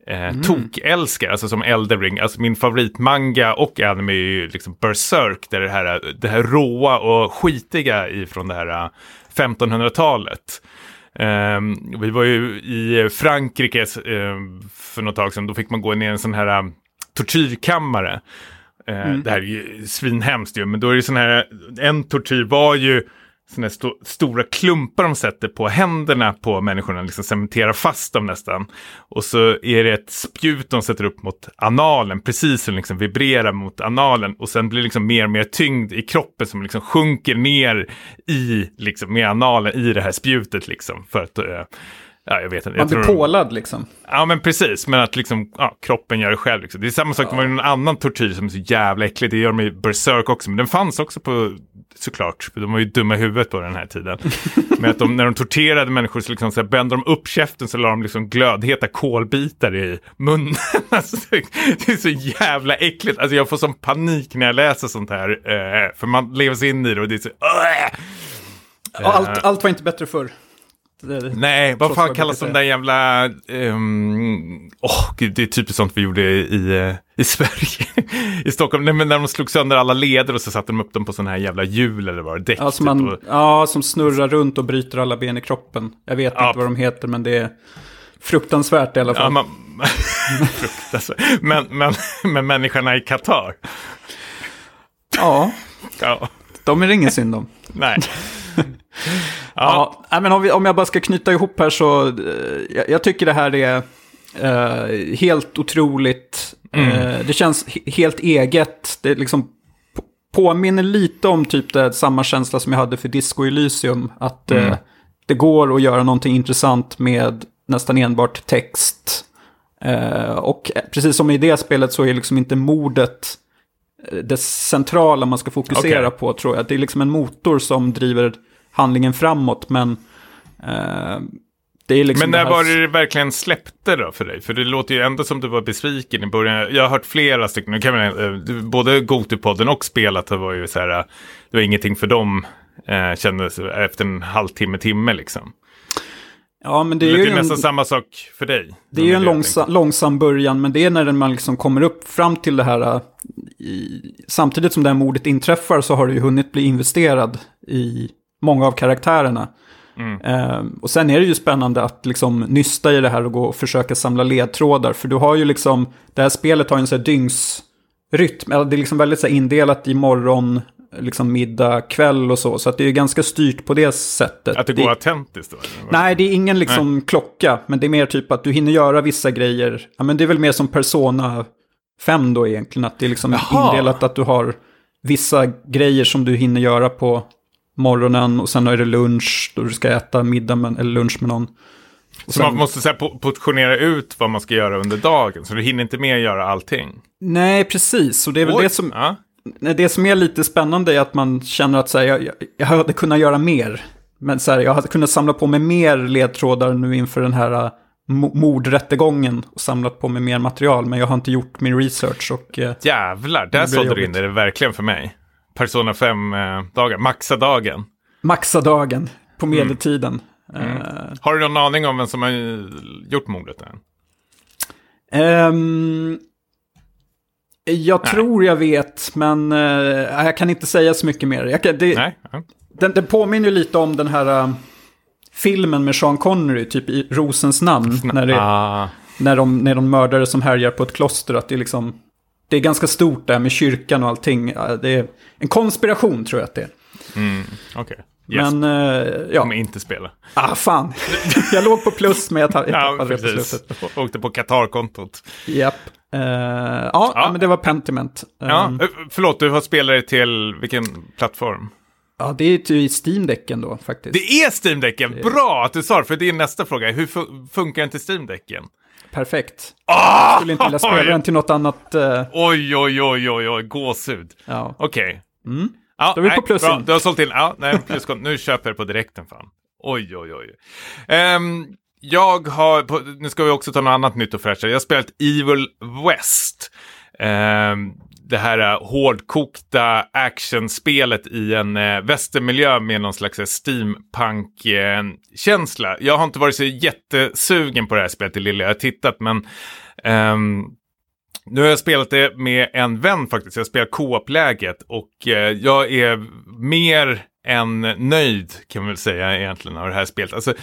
A: eh, tokälskar, alltså som Elden Ring, alltså min favoritmanga och anime är ju liksom Berserk, där det här, det här råa och skitiga ifrån det här eh, 1500-talet. Ehm, vi var ju i Frankrike ehm, för något tag sedan, då fick man gå ner i en sån här um, tortyrkammare. Eh, Det här är ju svinhemskt ju, men då är det sån här, en tortyr var ju såna här stora klumpar de sätter på händerna på människorna, liksom cementerar fast dem nästan. Och så är det ett spjut de sätter upp mot analen, precis som liksom vibrerar mot analen. Och sen blir det liksom mer och mer tyngd i kroppen som liksom sjunker ner i, liksom med analen i det här spjutet liksom. För att, eh, ja jag vet inte.
B: Man
A: Jag
B: blir
A: tror-
B: pålad liksom.
A: Ja men precis, men att liksom, ja, kroppen gör det själv. Liksom. Det är samma sak, det var ju någon annan tortyr som är så jävla äcklig. Det gör de i Berserk också, men den fanns också på, såklart, de var ju dumma i huvudet på den här tiden. men att de, när de torterade människor så, liksom, så här, bände de upp käften så la de liksom glödheta kolbitar i munnen. alltså, det är så jävla äckligt. Alltså jag får sån panik när jag läser sånt här. Eh, för man lever sig in i det och det är så...
B: Ja, allt, allt var inte bättre förr. Det-
A: Nej, vad fan kallas de där jävla... ehm, Åh, gud, det är typiskt sånt vi gjorde i, eh, i Sverige. I Stockholm, Nej, men när de slog sönder alla leder och så satte de upp dem på sådana här jävla hjul eller vad det däck.
B: Ja, som,
A: typ,
B: man, ja, som snurrar runt och bryter alla ben i kroppen. Jag vet
A: Ja.
B: inte vad de heter, men det är fruktansvärt i alla fall.
A: ja, man, Fruktansvärt. men, men, men människorna i Qatar.
B: Ja,
A: Ja,
B: de är det ingen synd om.
A: nej.
B: Ja. ja men om, vi, om jag bara ska knyta ihop här så, eh, jag, jag tycker det här är eh, helt otroligt.
A: Mm.
B: Eh, det känns he- helt eget. Det liksom på- påminner lite om typ det, samma känsla som jag hade för Disco Elysium. Att
A: Mm.
B: eh, det går att göra någonting intressant med nästan enbart text. Eh, och precis som i det spelet så är liksom inte mordet eh, det centrala man ska fokusera
A: Okej.
B: på tror jag. Det är liksom en motor som driver handlingen framåt men eh, det är liksom
A: Men
B: det
A: när var det det verkligen släppte då för dig? För det låter ju ändå som du var besviken i början. Jag har hört flera stycken, nu kan man, eh, både Gotupodden och spelat det var ju så här, eh, det var ingenting för dem, eh, kändes efter en halvtimme, timme liksom.
B: Ja, men det
A: Det
B: är ju
A: ju
B: en,
A: nästan samma sak för dig.
B: det är ju en
A: jag
B: långsam, början, men det är när man liksom kommer upp fram till det här. äh, I, samtidigt som det här mordet inträffar så har du ju hunnit bli investerad i många av karaktärerna.
A: Mm.
B: Eh, och sen är det ju spännande att liksom nysta i det här och gå och försöka samla ledtrådar. För du har ju liksom, det här spelet har ju en sån här dygnsrytm. Det är liksom väldigt så här indelat i morgon, liksom middag, kväll och så. Så att det är ju ganska styrt på det sättet.
A: Att det
B: Det-
A: går autentiskt då?
B: Nej, det är ingen liksom klocka, men det är mer typ att du hinner göra vissa grejer. Ja, men det är väl mer som Persona 5 då egentligen, att det är liksom
A: Jaha.
B: indelat att du har vissa grejer som du hinner göra på morgonen och sen är det lunch då du ska äta middag med, eller lunch med någon. Och
A: Så man
B: sen,
A: måste så här, po- portionera ut vad man ska göra under dagen, så du hinner inte med att göra allting.
B: nej, precis. Och det är väl
A: Oj,
B: det som,
A: ja.
B: det som är lite spännande är att man känner att så här, jag, jag, hade kunnat göra mer. Men så här, jag hade kunnat samla på mig mer ledtrådar nu inför den här äh, mo- mordrättegången och samlat på mig mer material. Men jag har inte gjort min research och eh,
A: Jävlar, där sålde du in det verkligen för mig. Persona 5-dagar, maxa dagen.
B: maxa dagen på
A: Mm.
B: medeltiden. Eh,
A: Har du någon aning om vem som har gjort mordet? Än?
B: ehm, jag
A: Nej.
B: tror jag vet, men eh, jag kan inte säga så mycket mer. Kan, det,
A: Nej? Ja.
B: den, den påminner lite om den här eh, filmen med Sean Connery, typ i Rosens namn. När, det,
A: Ah,
B: när, de, när de mördare som härjar på ett kloster, att det är liksom... Det är ganska stort där med kyrkan och allting. Det är en konspiration tror jag att det är.
A: mm, Okej. Yes.
B: Men, eh, ja.
A: Kommer inte spela.
B: Ah, fan. jag låg på plus, men jag, ta- jag
A: Ja,
B: tappade det på slutet.
A: Åkte på Qatar-kontot.
B: Japp. Eh, ja, ja, men det var Pentiment.
A: Ja, eh, förlåt, du har spelare till vilken plattform?
B: ja, det är ju i Steam-däcken då faktiskt.
A: Det är Steam-däcken! Bra att du sa det, för det är nästa fråga. Hur fu- funkar inte Steam-däcken?
B: Perfekt.
A: Ah!
B: Skulle inte vilja spela den till något annat. eh,
A: Oj, oj, oj, oj, oj, gåshud.
B: ja.
A: Okej.
B: Mm.
A: Ja,
B: Då är vi
A: nej,
B: på plus
A: bra. Du har sålt in. Ja, nej, pluskont. Nu köper jag på direkten fan. Oj, oj, oj. Ehm, jag har, nu ska vi också ta något annat nytt och fräscht. Jag har spelat Evil West. Ehm, det här eh, hårdkokta actionspelet i en eh, västermiljö med någon slags eh, steampunk-känsla. jag har inte varit så jättesugen på det här spelet i lilla. Jag har tittat men ehm, nu har jag spelat det med en vän faktiskt. Jag spelar co-op-läget och eh, jag är mer än nöjd kan man väl säga egentligen av det här spelet. Alltså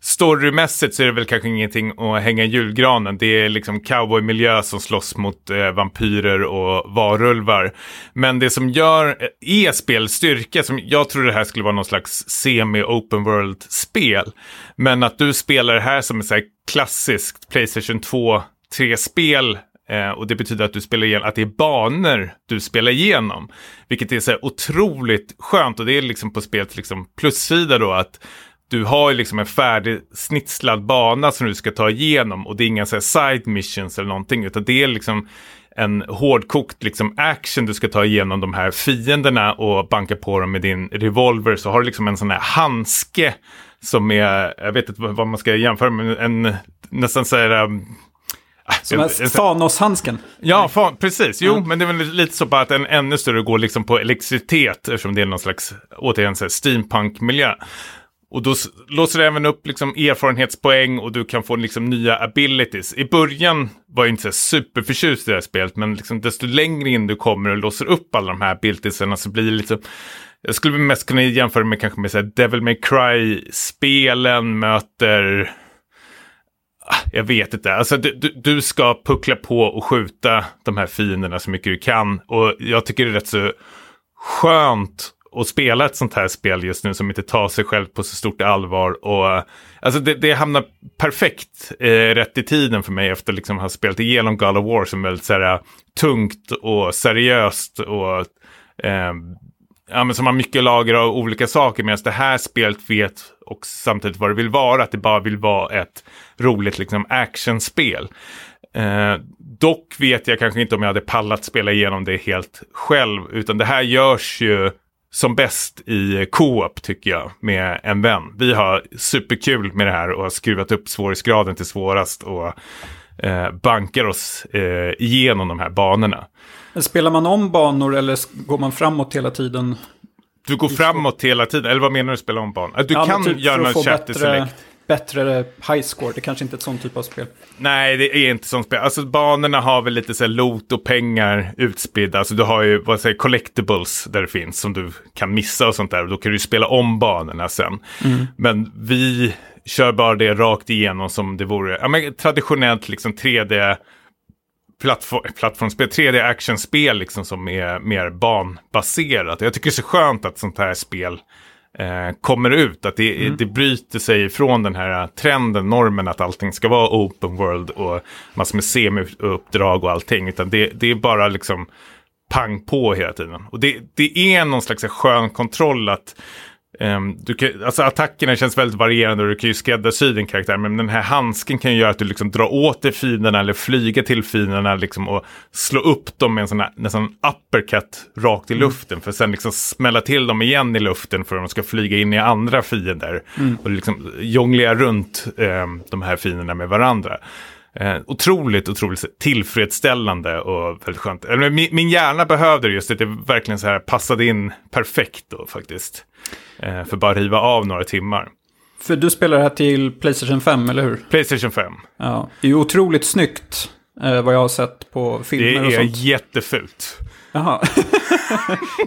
A: storymässigt så är det väl kanske ingenting att hänga i julgranen. Det är liksom cowboymiljö som slåss mot eh, vampyrer och varulvar. Men det som gör eh, är spelets styrka, som jag tror det här skulle vara någon slags semi-open world-spel. Men att du spelar det här som ett så klassiskt Playstation 2 3-spel Eh, och det betyder att du spelar igen, att det är banor du spelar igenom. Vilket är så här otroligt skönt och det är liksom på spelets liksom plussida då att du har ju liksom en färdig snitslad bana som du ska ta igenom och det är inga så här side missions eller någonting utan det är liksom en hårdkokt liksom action du ska ta igenom de här fienderna och banka på dem med din revolver så har du liksom en sån här handske som är, jag vet inte vad vad man ska jämföra med, en nästan så här um,
B: som
A: en-
B: är
A: en-
B: Thanos-handsken.
A: Ja, fan, precis. Jo,
B: Ja.
A: men det är väl lite så bara att en ännu större går liksom på elektricitet eftersom det är någon slags, återigen, steampunk-miljö. Och då låser det även upp liksom erfarenhetspoäng och du kan få liksom nya abilities. I början var jag inte så superförtjust i det här spelet, men liksom desto längre in du kommer och låser upp alla de här abilitiesarna så blir det lite... Jag skulle mest kunna jämföra med kanske med så Devil May Cry-spelen möter... Ah, jag vet inte. Alltså, du, du, du ska puckla på och skjuta de här fienderna så mycket du kan. Och jag tycker det är rätt så skönt att spela ett sånt här spel just nu som inte tar sig själv på så stort allvar. Och, alltså det, det hamnar perfekt eh, rätt i tiden för mig efter liksom ha spelat igenom God of War som väldigt så här, tungt och seriöst och eh, ja, men som har mycket lager av olika saker. Medan det här spelet vet och samtidigt vad det vill vara. Att det bara vill vara ett roligt liksom, actionspel. Eh, dock vet jag kanske inte om jag hade pallat spela igenom det helt själv. Utan det här görs ju som bäst i co-op tycker jag med en vän. Vi har superkul med det här och har skruvat upp svårighetsgraden till svårast och eh, bankar oss eh, igenom de här banorna.
B: Spelar man om banor eller går man framåt hela tiden?
A: Du går framåt hela tiden, eller vad menar du spela om banor? Du
B: Ja, men
A: kan
B: typ
A: göra någon i
B: bättre,
A: select.
B: bättre high score. Det kanske inte är ett sånt typ av spel.
A: Nej, det är inte som spel. Alltså banorna har väl lite så här loot och pengar utspridda. Alltså du har ju, vad säger collectibles där det finns som du kan missa och sånt där. Och då kan du spela om banorna sen. Men vi kör bara det rakt igenom som det vore, ja men traditionellt liksom 3D plattform, plattformsspel, 3D actionspel liksom som är mer banbaserat. Jag tycker det är så skönt att sånt här spel eh, kommer ut. Att det, det bryter sig ifrån den här trenden, normen att allting ska vara open world och massor med semi-uppdrag och allting. Utan det, det är bara liksom pang på hela tiden. Och det, det är någon slags skön kontroll att ehm, du kan, alltså attackerna känns väldigt varierande och du kan ju skräddarsy din karaktär. Men den här handsken kan ju göra att du liksom drar åt dig fienderna eller flyga till fienderna liksom, och slå upp dem med en sån här nästan uppercut rakt i luften. För sen liksom smälla till dem igen i luften för att de ska flyga in i andra fiender. Och liksom jonglera runt ehm, de här fienderna med varandra. Eh, otroligt, otroligt tillfredsställande och väldigt skönt. Min, min hjärna behövde det just att det verkligen så här passade in perfekt då faktiskt. Eh, för bara riva av några timmar.
B: För du spelar det här till Playstation 5, eller hur?
A: Playstation 5.
B: Ja. Det är ju otroligt snyggt, eh, vad jag har sett på
A: Det
B: filmer och
A: är
B: sånt.
A: jättefult.
B: Jaha.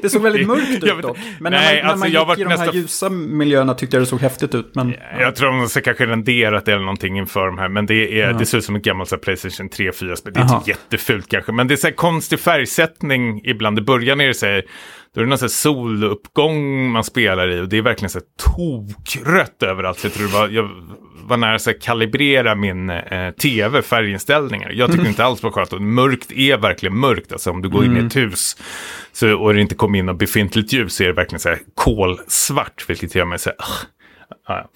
B: det såg väldigt mörkt ut dock. Men
A: Nej,
B: när man, när
A: alltså,
B: man
A: jag
B: gick i de här
A: nästan-
B: ljusa miljöerna tyckte jag det såg häftigt ut. Men,
A: Jag tror de har kanske renderat eller någonting inför de här. Men det, är, det ser ut som ett gammalt så här, Playstation 3-4-spel. Det är inte jättefult kanske. Men det är så här konstig färgsättning ibland. I början är det så här, då är det någon här soluppgång man spelar i. Och det är verkligen så här tokrött överallt. Jag tror det var, jag var nära att kalibrera min eh, tv, färginställningar. Jag tyckte inte alls var skönt. Mörkt är verkligen mörkt. Alltså om du går in i ett hus så, och det inte kommer in något befintligt ljus så är det verkligen så här kolsvart. Vilket gör mig så här, "Ugh." Ja.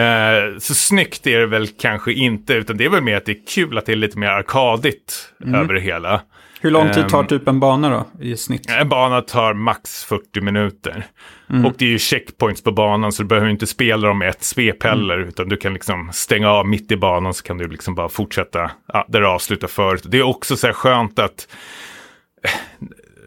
A: Eh, så snyggt är det väl kanske inte, utan det är väl mer att det är kul att det är lite mer arkadigt över det hela.
B: Hur lång tid tar
A: Ehm.
B: typ en bana då, i snitt?
A: En bana tar max 40 minuter. Och det är ju checkpoints på banan så du behöver inte spela dem ett svep heller. Utan du kan liksom stänga av mitt i banan så kan du liksom bara fortsätta ja, där du avslutar förut. Det är också så här skönt att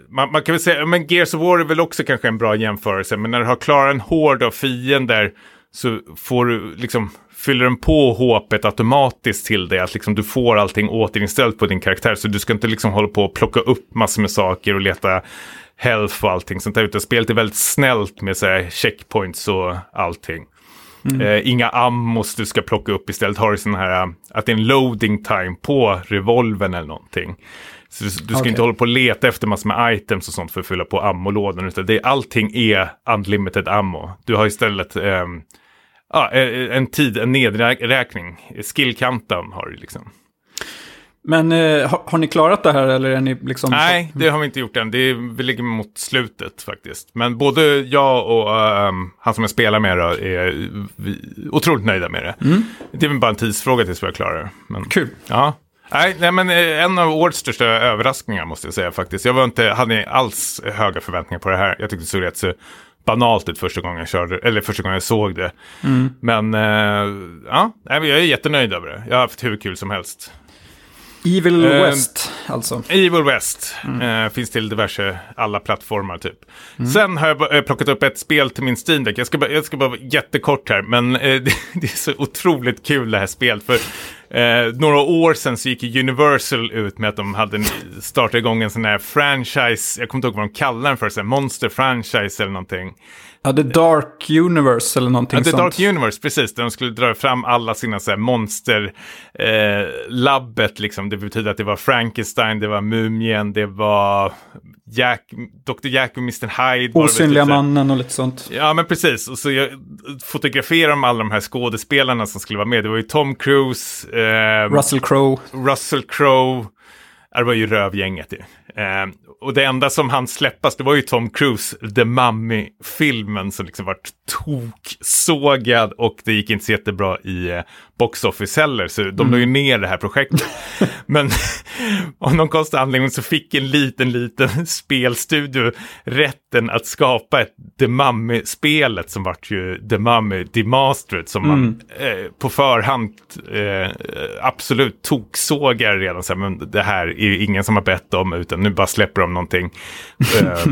A: man, man kan väl säga, men Gears of War är väl också kanske en bra jämförelse. Men när du har klarat en hård av fiender så får du liksom, fyller den på HP automatiskt till dig. Att liksom du får allting återinställt på din karaktär. Så du ska inte liksom hålla på och plocka upp massor med saker och leta health och allting sånt där. Utan spelet är väldigt snällt med så här, checkpoints och allting. Eh, inga ammos du ska plocka upp istället har du sån här, eh, att det är en loading time på revolven eller någonting. Så du, du ska
B: Okej.
A: inte hålla på och leta efter massor med items och sånt för att fylla på ammolådan. Utan det, allting är unlimited ammo. Du har istället ja, eh, en tid, en nedräkning. Skill countdown har du liksom.
B: Men eh, har, har ni klarat det här eller är ni liksom...
A: Nej, det har vi inte gjort än. Det är, vi ligger mot slutet faktiskt. Men både jag och ehm, han som jag spelar med då, är otroligt nöjda med det. Det är väl bara en tidsfråga tills vi är klara. Men,
B: Kul.
A: Ja. Nej, nej, men eh, en av årets största överraskningar måste jag säga faktiskt. Jag var inte, hade alls höga förväntningar på det här. Jag tyckte det såg rätt så banalt ut första gången jag körde, eller första gången jag såg det. Men eh, ja, jag är jättenöjd över det. Jag har haft hur kul som helst.
B: Evil
A: Eh,
B: West, alltså.
A: Evil West eh, finns till diverse, alla plattformar typ. Sen har jag eh, plockat upp ett spel till min Steam Deck. Jag ska, bara- jag ska bara vara jättekort här, men det, det är så otroligt kul det här spelet. För eh, några år sedan så gick ju Universal ut med att de hade startat igång en sån här franchise, jag kommer inte ihåg vad de kallar den för, så här Monster Franchise eller någonting.
B: Ja, The Dark Universe eller någonting
A: Ja, The
B: sånt.
A: Dark Universe, precis. Där de skulle dra fram alla sina så här, monster eh, labbet liksom. Det betyder att det var Frankenstein, det var Mumien, det var Jack, Dr. Jack och Mr. Hyde. var
B: Osynliga
A: här.
B: mannen och lite sånt.
A: Ja, men precis. Och så jag fotograferade de alla de här skådespelarna som skulle vara med. Det var ju Tom Cruise, eh,
B: Russell Crowe.
A: Russell Crowe. Det var ju rövgänget ju. Eh, och det enda som han släppas, det var ju Tom Cruise, The Mummy-filmen som liksom vart toksågad och det gick inte så jättebra i eh, box office heller, så de la ju ner det här projektet. Men av någon konstig anledning så fick en liten, liten spelstudio rätten att skapa ett The Mummy-spelet som vart ju The Mummy Demastered som man eh, på förhand eh, absolut toksågar redan så här, men det här är ju ingen som har bett om utan nu bara släpper de någonting. Eh,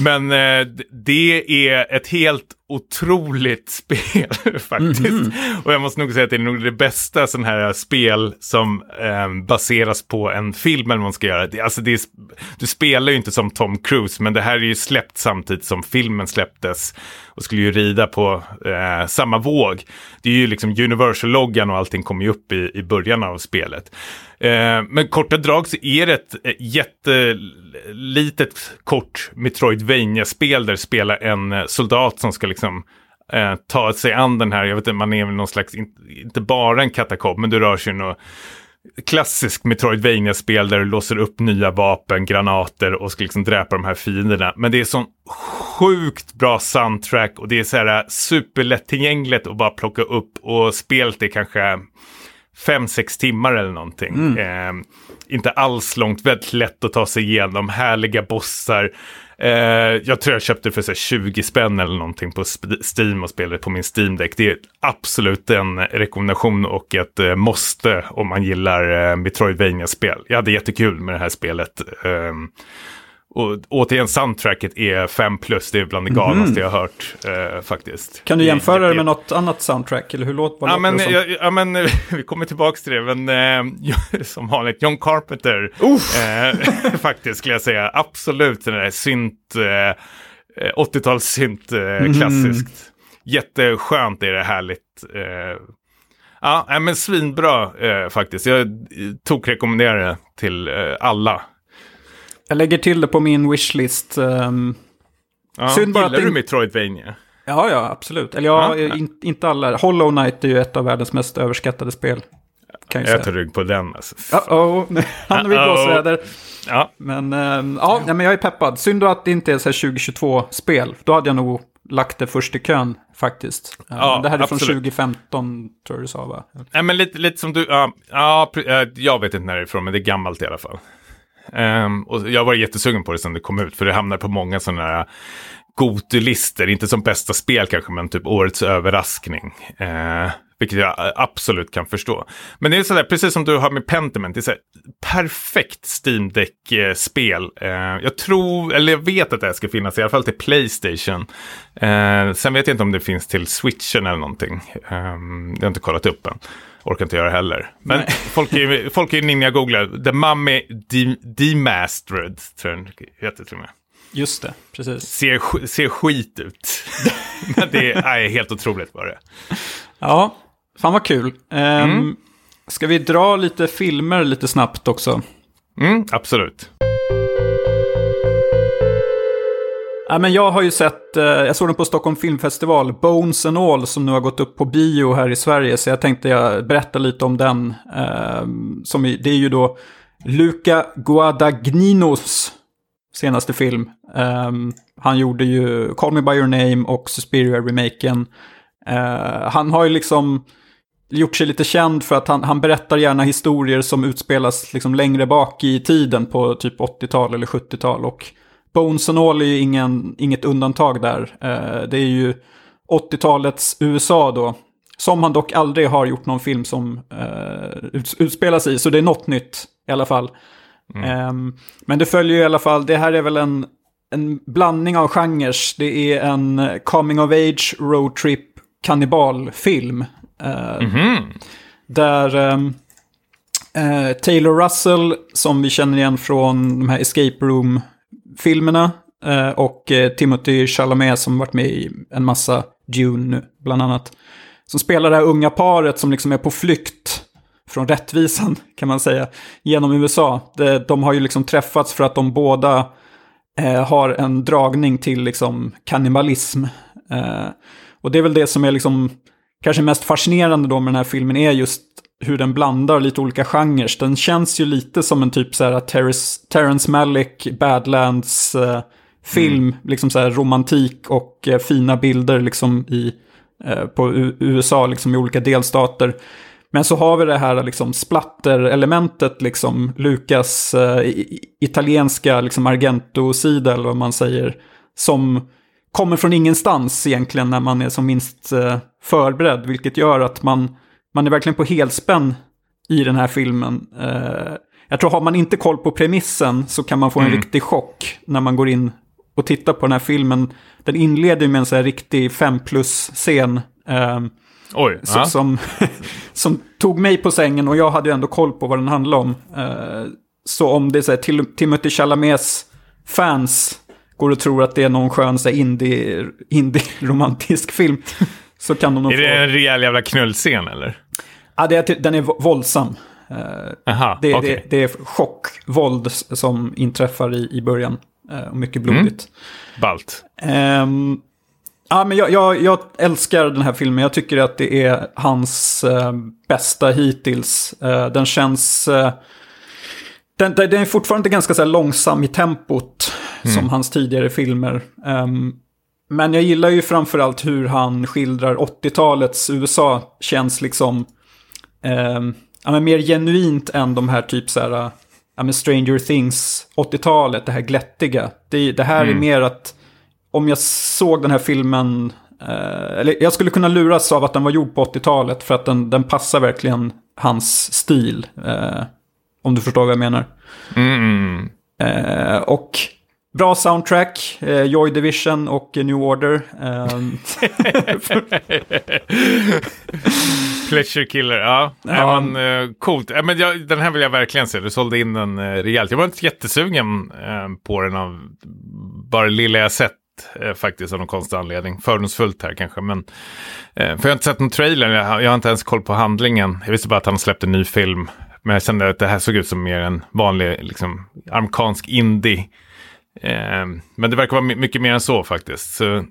A: men eh, det är ett helt otroligt spel faktiskt. Och jag måste nog säga att det är nog det bästa sån här spel som eh, baseras på en film eller vad man ska göra. Det, alltså det är, du spelar ju inte som Tom Cruise, men det här är ju släppt samtidigt som filmen släpptes och skulle ju rida på eh, samma våg. Det är ju liksom Universal-loggan och allting kommer ju upp i, i början av spelet. Eh, men korta drag så är det ett eh, jättelitet kort Metroidvania-spel där spelar en eh, soldat som ska liksom eh, ta sig an den här, jag vet inte, man är väl någon slags, in, inte bara en katakomb, men du rör sig något klassiskt Metroidvania-spel där du låser upp nya vapen, granater och ska liksom dräpa de här fienderna. Men det är sån sjukt bra soundtrack och det är så här eh, superlättillgängligt att bara plocka upp och spelet är kanske fem, sex timmar eller någonting. Eh, inte alls långt, väldigt lätt att ta sig igenom, härliga bossar. Eh, jag tror jag köpte det för så här, 20 spänn eller någonting på Steam och spelade på min Steam-däck. Det är absolut en rekommendation och ett eh, måste om man gillar eh, Metroidvania-spel. Jag hade jättekul med det här spelet. Och återigen, soundtracket är 5 plus, det är bland det galnaste jag har hört eh, faktiskt.
B: Kan du jämföra det med något annat soundtrack? Eller hur vad
A: Ja men, ja, ja, men vi kommer tillbaka till det, men eh, som vanligt, John Carpenter, eh, faktiskt skulle jag säga, absolut den där synt, eh, eh, 80-talssynt, eh, klassiskt. Jätteskönt är det, härligt. Eh, ja, men svinbra eh, faktiskt. Jag eh, tog rekommendera det till eh, alla.
B: Jag lägger till det på min wishlist. ehm,
A: Ja,
B: Synd bara
A: gillar
B: att
A: du Metroidvania?
B: ja, ja, absolut. Eller ja,
A: Ja.
B: In, inte alla. Hollow Knight är ju ett av världens mest överskattade spel. Kan jag
A: Jag tar rygg på den. Alltså.
B: Uh-oh, nu hamnar vi i
A: Uh-oh.
B: blåsväder.
A: Ja,
B: Men ehm, ja, men jag är peppad. Synd att det inte är så här 2022-spel. Då hade jag nog lagt det först i kön faktiskt. Eh,
A: Ja,
B: det här är från
A: absolut.
B: 2015 tror jag du sa va?
A: Nej, men lite, lite som du, ja, ja, eh, jag vet inte när det är ifrån, men det är gammalt i alla fall. Um, och jag var jättesugen på det sen det kom ut, för det hamnar på många sådana här gotulistor. inte som bästa spel kanske, men typ årets överraskning. Eh, vilket jag absolut kan förstå. Men det är sådär, precis som du har med Pentiment, det är sådär, perfekt Steam Deck-spel. Eh, jag tror, eller jag vet att det här ska finnas, i alla fall till Playstation. Eh, sen vet jag inte om det finns till Switchen eller någonting. Eh, jag har inte kollat upp än. Orkar inte göra heller. Men folk är ju folk är ninja-googlar. The Mummy De- Demastered, tror jag den heter till och med.
B: Just det, precis.
A: Ser, ser skit ut. Men det är, nej, helt otroligt var det.
B: Ja, fan vad kul. Ehm,
A: Mm.
B: Ska vi dra lite filmer lite snabbt också?
A: Mm, absolut.
B: Ja, men jag har ju sett, eh, jag såg den på Stockholm Filmfestival, Bones and All, som nu har gått upp på bio här i Sverige. Så jag tänkte jag berätta lite om den. Ehm, som det är ju då Luca Guadagninos senaste film. Ehm, han gjorde ju Call Me By Your Name och Suspiria-remaken. Eh, han har ju liksom gjort sig lite känd för att han, han berättar gärna historier som utspelas liksom längre bak i tiden på typ 80-tal eller 70-tal. Och Bones and All är ju ingen, inget undantag där. Eh, det är ju 80-talets USA då. Som han dock aldrig har gjort någon film som eh, ut, utspelas i. Så det är något nytt i alla fall. Ehm, men det följer ju i alla fall, det här är väl en, en blandning av genrer. Det är en coming of age roadtrip kannibalfilm. Eh,
A: Mhm.
B: där eh, Taylor Russell, som vi känner igen från de här Escape Room-filmerna, Filmerna eh, och eh, Timothy Chalamet som varit med i en massa Dune nu, bland annat. Som spelar det här unga paret som liksom är på flykt från rättvisan, kan man säga, genom USA. De, har ju liksom träffats för att de båda eh, har en dragning till liksom kannibalism. Och det är väl det som är liksom kanske mest fascinerande då med den här filmen är just hur den blandar lite olika genrer. Den känns ju lite som en typ så här Terrence, Terrence Malick, Badlands eh, film, mm. liksom så här romantik och eh, fina bilder liksom i, eh, på U USA, liksom i olika delstater. Men så har vi det här liksom splatter-elementet, liksom Lukas eh, italienska liksom Argento-sida, eller vad man säger, som kommer från ingenstans egentligen när man är som minst eh, förberedd, vilket gör att man, man är verkligen på helspänn i den här filmen. Eh, jag tror har man inte koll på premissen så kan man få en mm. riktig chock när man går in och tittar på den här filmen. Den inleder med en sån här riktig 5 plus-scen. Eh,
A: Oj,
B: så, som, som tog mig på sängen och jag hade ju ändå koll på vad den handlade om. Eh, så om det är så här, till, Timothy Chalamets fans går och tror att det är någon skön indie-romantisk indie film. Så kan de nog
A: Är det en rejäl jävla knullscen eller?
B: Ja, det är, den är våldsam. Uh,
A: Aha,
B: det,
A: okay.
B: det, det, är chockvåld som inträffar i, i början. Uh, och mycket blodigt.
A: Mm. Balt.
B: Um, ja, men jag, jag, jag, älskar den här filmen. Jag tycker att det är hans uh, bästa hittills. den känns... Den, den, är fortfarande ganska så långsam i tempot mm. som hans tidigare filmer. Um, men jag gillar ju framförallt hur han skildrar 80-talets USA. Känns liksom um, ja, men mer genuint än de här typ så här, ja, men Stranger Things 80-talet, det här glättiga. Det, det här mm. är mer att om jag såg den här filmen, eh, eller jag skulle kunna luras av att den var gjord på 80-talet för att den, den passar verkligen hans stil. Eh, om du förstår vad jag menar.
A: Mm.
B: Eh, och Bra soundtrack, eh, Joy Division och New Order. Um.
A: Pleasure Killer, ja. ja. Men, uh, coolt. Ja, men jag, den här vill jag verkligen se. Du sålde in den uh, rejält. Jag var inte jättesugen uh, på den av bara det lilla jag sett faktiskt av någon konstig anledning. Fördomsfullt här kanske, men för jag har inte sett någon trailer. Jag, jag har inte ens koll på handlingen. Jag visste bara att han släppte en ny film. Men jag kände att det här såg ut som mer en vanlig liksom, amerikansk indie Eh, men det verkar vara mycket mer än så faktiskt. Så,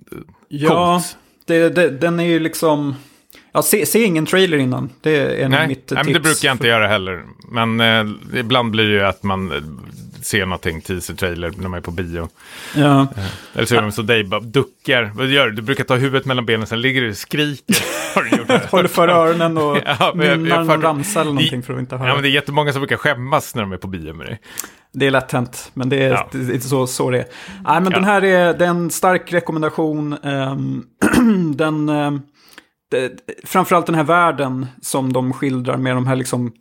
B: ja, det, det, den är ju liksom... Ja, se, se, ingen trailer innan. Det är
A: nej,
B: mitt
A: nej,
B: tips.
A: det brukar jag inte göra heller. Men eh, ibland blir det ju att man eh, ser någonting, teaser-trailer, när man är på bio.
B: Ja.
A: Eh, eller så är de så dig, bara duckar. Vad gör du? Du brukar ta huvudet mellan benen, sen ligger du och skriker.
B: Håller för öronen och ja, nynnar någon ramsa eller någonting för att inte höra.
A: Ja, men det är jättemånga som brukar skämmas när de är på bio med dig.
B: Det är lätt hänt, men det är, ja. är så, så det är. Nej, men ja. den här är, det är en stark rekommendation. Um, den, um, det, framförallt den här världen som de skildrar med de här liksom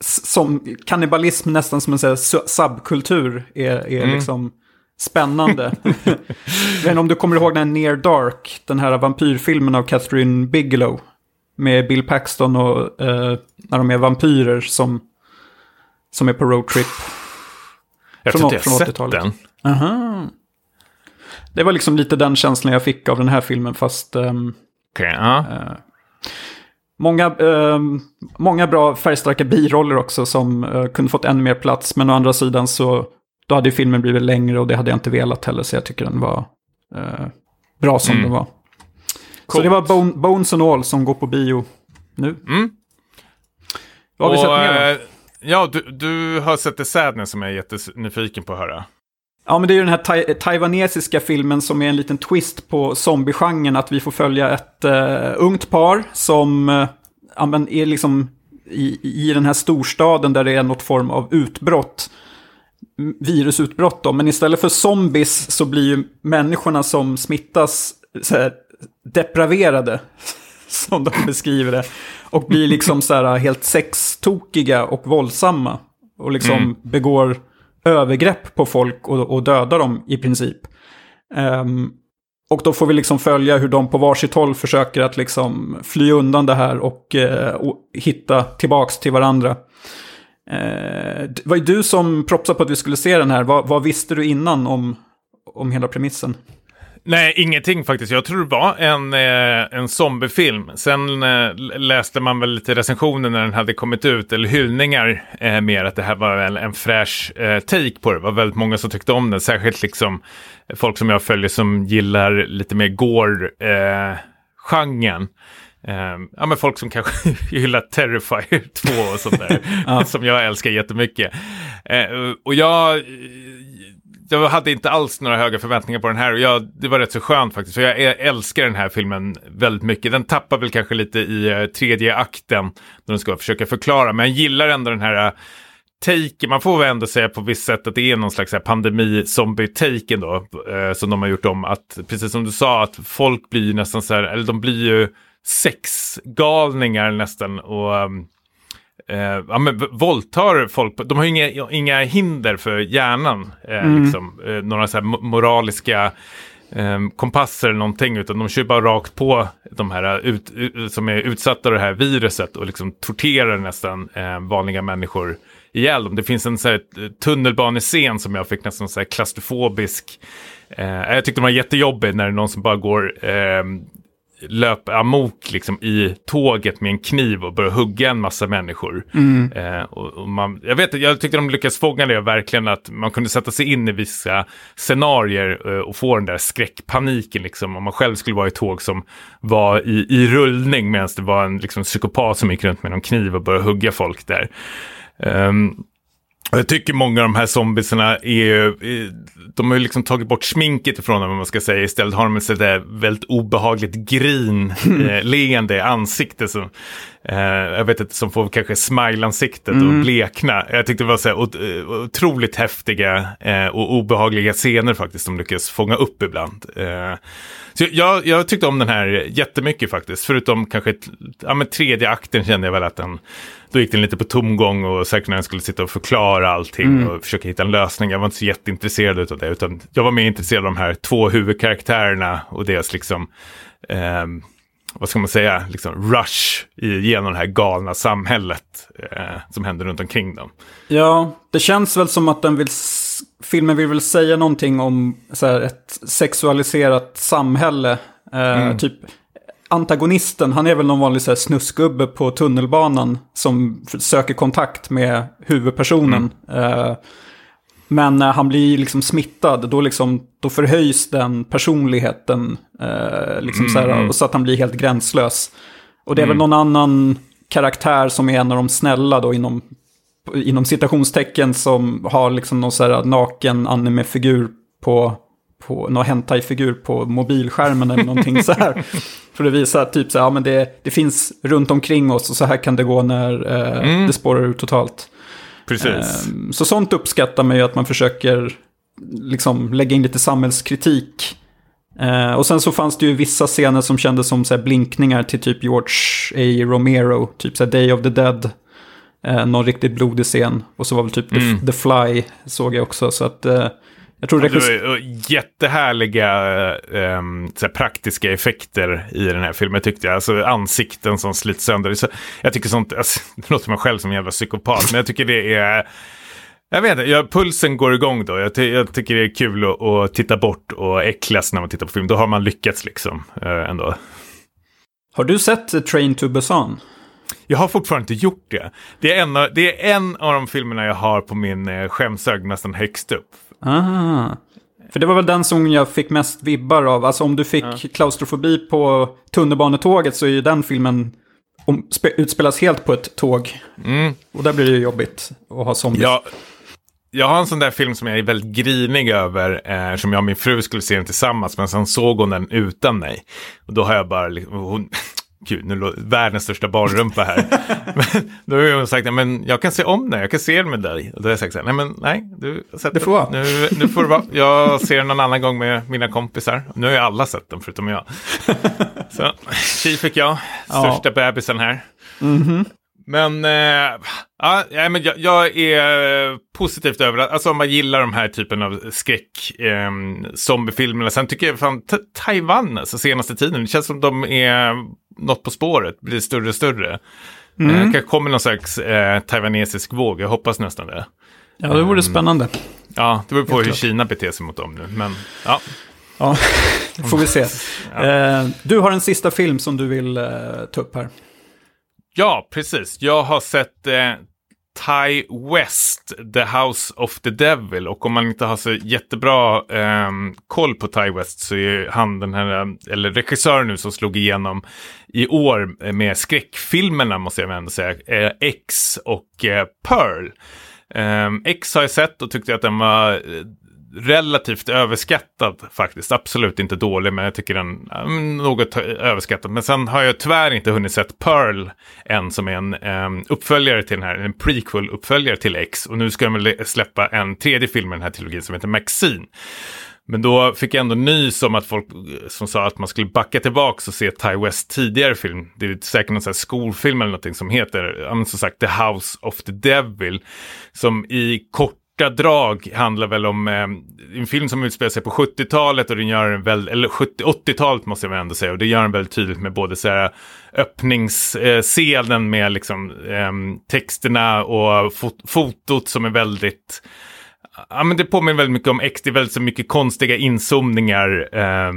B: som kannibalism nästan som en här, subkultur är, är mm. liksom spännande. Men om du kommer ihåg den här Near Dark, den här vampyrfilmen av Catherine Bigelow. Med Bill Paxton och uh, när de är vampyrer som, som är på roadtrip.
A: Jag tror inte jag har sett den.
B: Aha. Det var liksom lite den känslan jag fick av den här filmen, fast... Um,
A: ehm, okay, uh.
B: uh, många, uh, många bra färgstarka biroller också som uh, kunde fått ännu mer plats, men å andra sidan så då hade filmen blivit längre och det hade jag inte velat heller, så jag tycker den var uh, bra som mm. den var. Coolt. Så det var Bone, Bones and All som går på bio nu.
A: Mm.
B: Vad har vi sett mer då?
A: Ja, du, du har sett The Sadness som jag är jättenyfiken på att höra.
B: Ja, men det är ju den här ta taiwanesiska filmen som är en liten twist på zombiegenren. Att vi får följa ett uh, ungt par som uh, är liksom i, i den här storstaden där det är något form av utbrott. Virusutbrott då. Men istället för zombies så blir ju människorna som smittas så här, depraverade. Som de beskriver det. Och blir liksom så här helt sextokiga och våldsamma. Och liksom mm. begår övergrepp på folk och, och döda dem i princip. Um, och då får vi liksom följa hur de på varsitt håll försöker att liksom fly undan det här och, eh, uh, och hitta tillbaks till varandra. Eh, uh, det var ju du som propsade på att vi skulle se den här. Vad, vad visste du innan om, om hela premissen?
A: Nej, ingenting faktiskt. Jag tror det var en, eh, en zombiefilm. Sen eh, läste man väl lite recensioner när den hade kommit ut, eller hyllningar eh, mer, att det här var en, en fräsch eh, take på det. Det var väldigt många som tyckte om den, särskilt liksom folk som jag följer som gillar lite mer gore-genren. Eh, ja, men folk som kanske gillar Terrifier 2 och sånt där, som jag älskar jättemycket. Eh, och jag jag hade inte alls några höga förväntningar på den här och jag, det var rätt så skönt faktiskt. För jag älskar den här filmen väldigt mycket. Den tappar väl kanske lite i eh, tredje akten när den ska försöka förklara. Men jag gillar ändå den här eh, take, man får väl ändå säga på visst sätt att det är någon slags eh, pandemi-zombie-taken då. eh, som de har gjort om att, precis som du sa, att folk blir nästan så här, eller de blir ju sexgalningar nästan. och... Um, eh, ja, men våldtar folk. De har ju inga, inga hinder för hjärnan. Eh, mm. liksom, eh, några så moraliska eh, kompasser eller någonting. Utan de kör bara rakt på de här ut, ut, som är utsatta av det här viruset. Och liksom torterar nästan eh, vanliga människor ihjäl dem. Det finns en så här, tunnelbanescen som jag fick nästan så här klaustrofobisk. Eh, jag tyckte den var jättejobbig när det är någon som bara går löper amok liksom i tåget med en kniv och börjar hugga en massa människor. Mm. Eh, och, och, man, jag, vet, jag tyckte de lyckades fånga det verkligen, att man kunde sätta sig in i vissa scenarier eh, och få den där skräckpaniken, liksom, om man själv skulle vara i tåg som var i, i rullning medan det var en liksom, psykopat som gick runt med en kniv och började hugga folk där. Um, jag tycker många av de här zombiesarna är, de har ju liksom tagit bort sminket ifrån dem, man ska säga. Istället har de ett sådär väldigt obehagligt grin, eh, leende ansikte som, eh, jag vet inte, som får kanske smile-ansiktet mm. och blekna. Jag tyckte det var så här eh, otroligt häftiga eh, och obehagliga scener faktiskt, de lyckas fånga upp ibland. Eh, så jag, jag, tyckte om den här jättemycket faktiskt, förutom kanske ja, men tredje akten kände jag väl att den då gick den lite på tomgång och säkert när den skulle sitta och förklara allting mm. och försöka hitta en lösning. Jag var inte så jätteintresserad av det, utan jag var mer intresserad av de här två huvudkaraktärerna och deras liksom, eh, vad ska man säga, liksom rush genom det här galna samhället eh, som händer runt omkring dem.
B: Ja, det känns väl som att den vill, filmen vill väl säga någonting om så här, ett sexualiserat samhälle. Eh, mm. Typ antagonisten, han är väl någon vanlig så här, snusgubbe på tunnelbanan som söker kontakt med huvudpersonen. Mm. Uh, men när han blir liksom smittad, då, liksom, då förhöjs den personligheten. Uh, liksom mm. så, här, mm. så att han blir helt gränslös. Och det är mm. väl någon annan karaktär som är en av de snälla då inom, inom citationstecken som har liksom någon så här naken anime-figur på på någon hentai-figur på mobilskärmen eller någonting så här. För att visa typ så här, ja men det, det finns runt omkring oss och så här kan det gå när eh, mm. det spårar ut totalt.
A: Precis. Eh,
B: så sånt uppskattar man ju att man försöker liksom lägga in lite samhällskritik. Eh, och sen så fanns det ju vissa scener som kändes som så blinkningar till typ George A. Romero, typ så Day of the Dead. Eh, någon riktigt blodig scen. Och så var väl typ mm. the, the, Fly såg jag också. Så att eh,
A: jag tror det är jättehärliga um, praktiska effekter i den här filmen tyckte jag. Alltså ansikten som slits sönder. Så, jag tycker sånt, alltså, det låter mig själv som en jävla psykopat, men jag tycker det är... Jag vet inte, jag, pulsen går igång då. Jag, ty jag tycker det är kul att, att, titta bort och äcklas när man tittar på film. Då har man lyckats liksom uh, ändå.
B: Har du sett Train to Busan?
A: Jag har fortfarande inte gjort det. Det är en av, det är en av de filmerna jag har på min eh, skämshög nästan högst upp.
B: Aha. För det var väl den som jag fick mest vibbar av. Alltså om du fick ja. klaustrofobi på tunnelbanetåget så är ju den filmen om, utspelas helt på ett tåg. Mm. Och där blir det ju jobbigt att ha zombies.
A: Ja, jag har en sån där film som jag är väldigt grinig över, eh, som jag och min fru skulle se den tillsammans, men sen såg hon den utan mig. Och då har jag bara, hon, Gud, nu låter världens största barnrumpa här. men då har hon sagt, men jag kan se om den, jag kan se den med dig. Och då har jag sagt nej men nej, du
B: det får vara.
A: Nu, nu får det vara. Jag ser den någon annan gång med mina kompisar. Nu har ju alla sett den förutom jag. så, tji fick jag, största ja. bebisen här. Mm -hmm. Men, äh, ja, men jag, jag, är positivt överraskad. Alltså om man gillar de här typen av skräck, eh, zombiefilmerna. Sen tycker jag fan Taiwan, alltså senaste tiden, det känns som de är något på spåret, blir större och större. Mm. Eh, kanske kommer någon slags eh, taiwanesisk våg, jag hoppas nästan det.
B: Ja, det vore um, spännande.
A: Ja, det beror på hur klart. Kina beter sig mot dem nu, men ja.
B: Ja, det får vi se. ja. eh, du har en sista film som du vill eh, ta upp här.
A: Ja, precis. Jag har sett eh, Ty West, The House of the Devil. Och om man inte har så jättebra eh, koll på Ty West så är han den här, eh, eller regissören nu som slog igenom i år eh, med skräckfilmerna måste jag ändå säga, eh, X och eh, Pearl. Eh, X har jag sett och tyckte att den var eh, relativt överskattad faktiskt. Absolut inte dålig, men jag tycker den är något överskattad. Men sen har jag tyvärr inte hunnit sett Pearl än som är en um, uppföljare till den här, en prequel-uppföljare till X. Och nu ska de väl släppa en tredje film i den här trilogin som heter Maxine. Men då fick jag ändå nys om att folk eh, som sa att man skulle backa tillbaka och se Ty West tidigare film. Det är säkert någon sån här skolfilm eller någonting som heter, som sagt, The House of the Devil. Som i kort korta drag handlar väl om eh, en film som utspelar sig på 70-talet och den gör en väldigt, eller 80-talet måste jag väl ändå säga, och det gör den väldigt tydligt med både så här öppningsscenen med liksom eh, texterna och fot fotot som är väldigt Ja, men det påminner väldigt mycket om X, det är väldigt så mycket konstiga inzoomningar eh,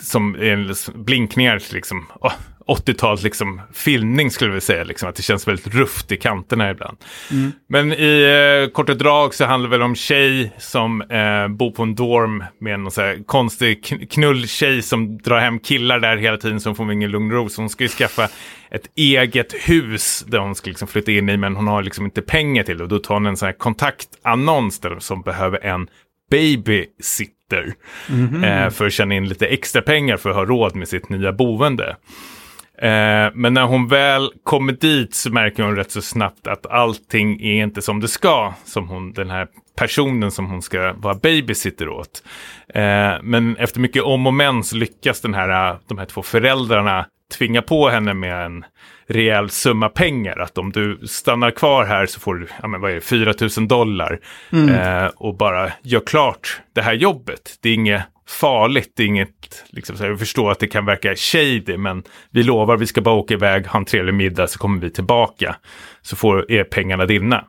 A: som är blinkningar liksom. Oh, 80-tals liksom, filmning skulle vi säga. Liksom, att det känns väldigt rufft i kanterna ibland. Mm. Men i eh, korta drag så handlar det väl om tjej som eh, bor på en dorm med en så här, konstig knulltjej som drar hem killar där hela tiden som får ingen lugn ro. Så hon ska ju skaffa ett eget hus där hon ska liksom flytta in i men hon har liksom inte pengar till det. Och då tar hon en sån här kontaktannons där som behöver en babysitter. Mm -hmm. eh, för att tjäna in lite extra pengar för att ha råd med sitt nya boende. Eh, men när hon väl kommer dit så märker hon rätt så snabbt att allting är inte som det ska. Som hon, den här personen som hon ska vara babysitter åt. Eh, men efter mycket om och men så lyckas den här, de här två föräldrarna tvinga på henne med en rejäl summa pengar. Att om du stannar kvar här så får du, ja men vad är det, 4 000 dollar. Mm. Eh, och bara gör klart det här jobbet. Det är inget farligt, det är inget, liksom, så här, jag förstår att det kan verka shady, men vi lovar vi ska bara åka iväg, ha en trevlig middag, så kommer vi tillbaka. Så får, är pengarna dina.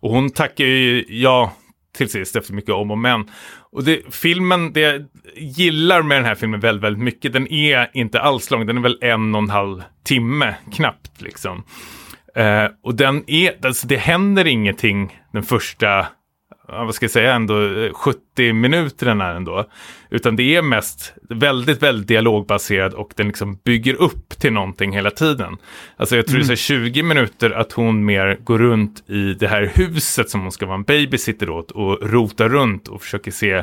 A: Och hon tackar ju ja till sist efter mycket om och men. Och det, filmen, det jag gillar med den här filmen väldigt, väldigt mycket, den är inte alls lång, den är väl en och en halv timme knappt liksom. Eh, och den är, alltså det händer ingenting den första vad ska jag säga, ändå 70 eh, minuterna ändå. Utan det är mest väldigt, väldigt dialogbaserad och den liksom bygger upp till någonting hela tiden. Alltså jag tror mm. det är 20 minuter att hon mer går runt i det här huset som hon ska vara en babysitter åt och rotar runt och försöker se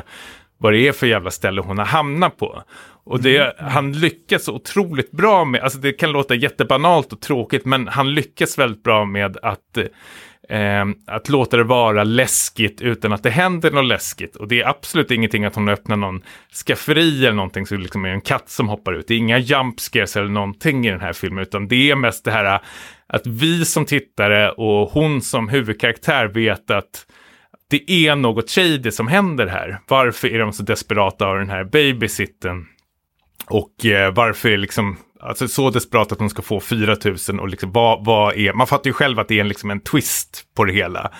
A: vad det är för jävla ställe hon har hamnat på. Och det, mm. han lyckas otroligt bra med, alltså det kan låta jättebanalt och tråkigt, men han lyckas väldigt bra med att Eh, att låta det vara läskigt utan att det händer något läskigt. Och det är absolut ingenting att hon öppnar någon skafferi eller någonting så det liksom är en katt som hoppar ut. Det är inga jump scares eller någonting i den här filmen utan det är mest det här att vi som tittare och hon som huvudkaraktär vet att det är något shady som händer här. Varför är de så desperata av den här babysitten? Och eh, varför liksom Alltså så desperat att hon ska få 4 000 och liksom vad, vad är, man fattar ju själv att det är en, liksom en twist på det hela.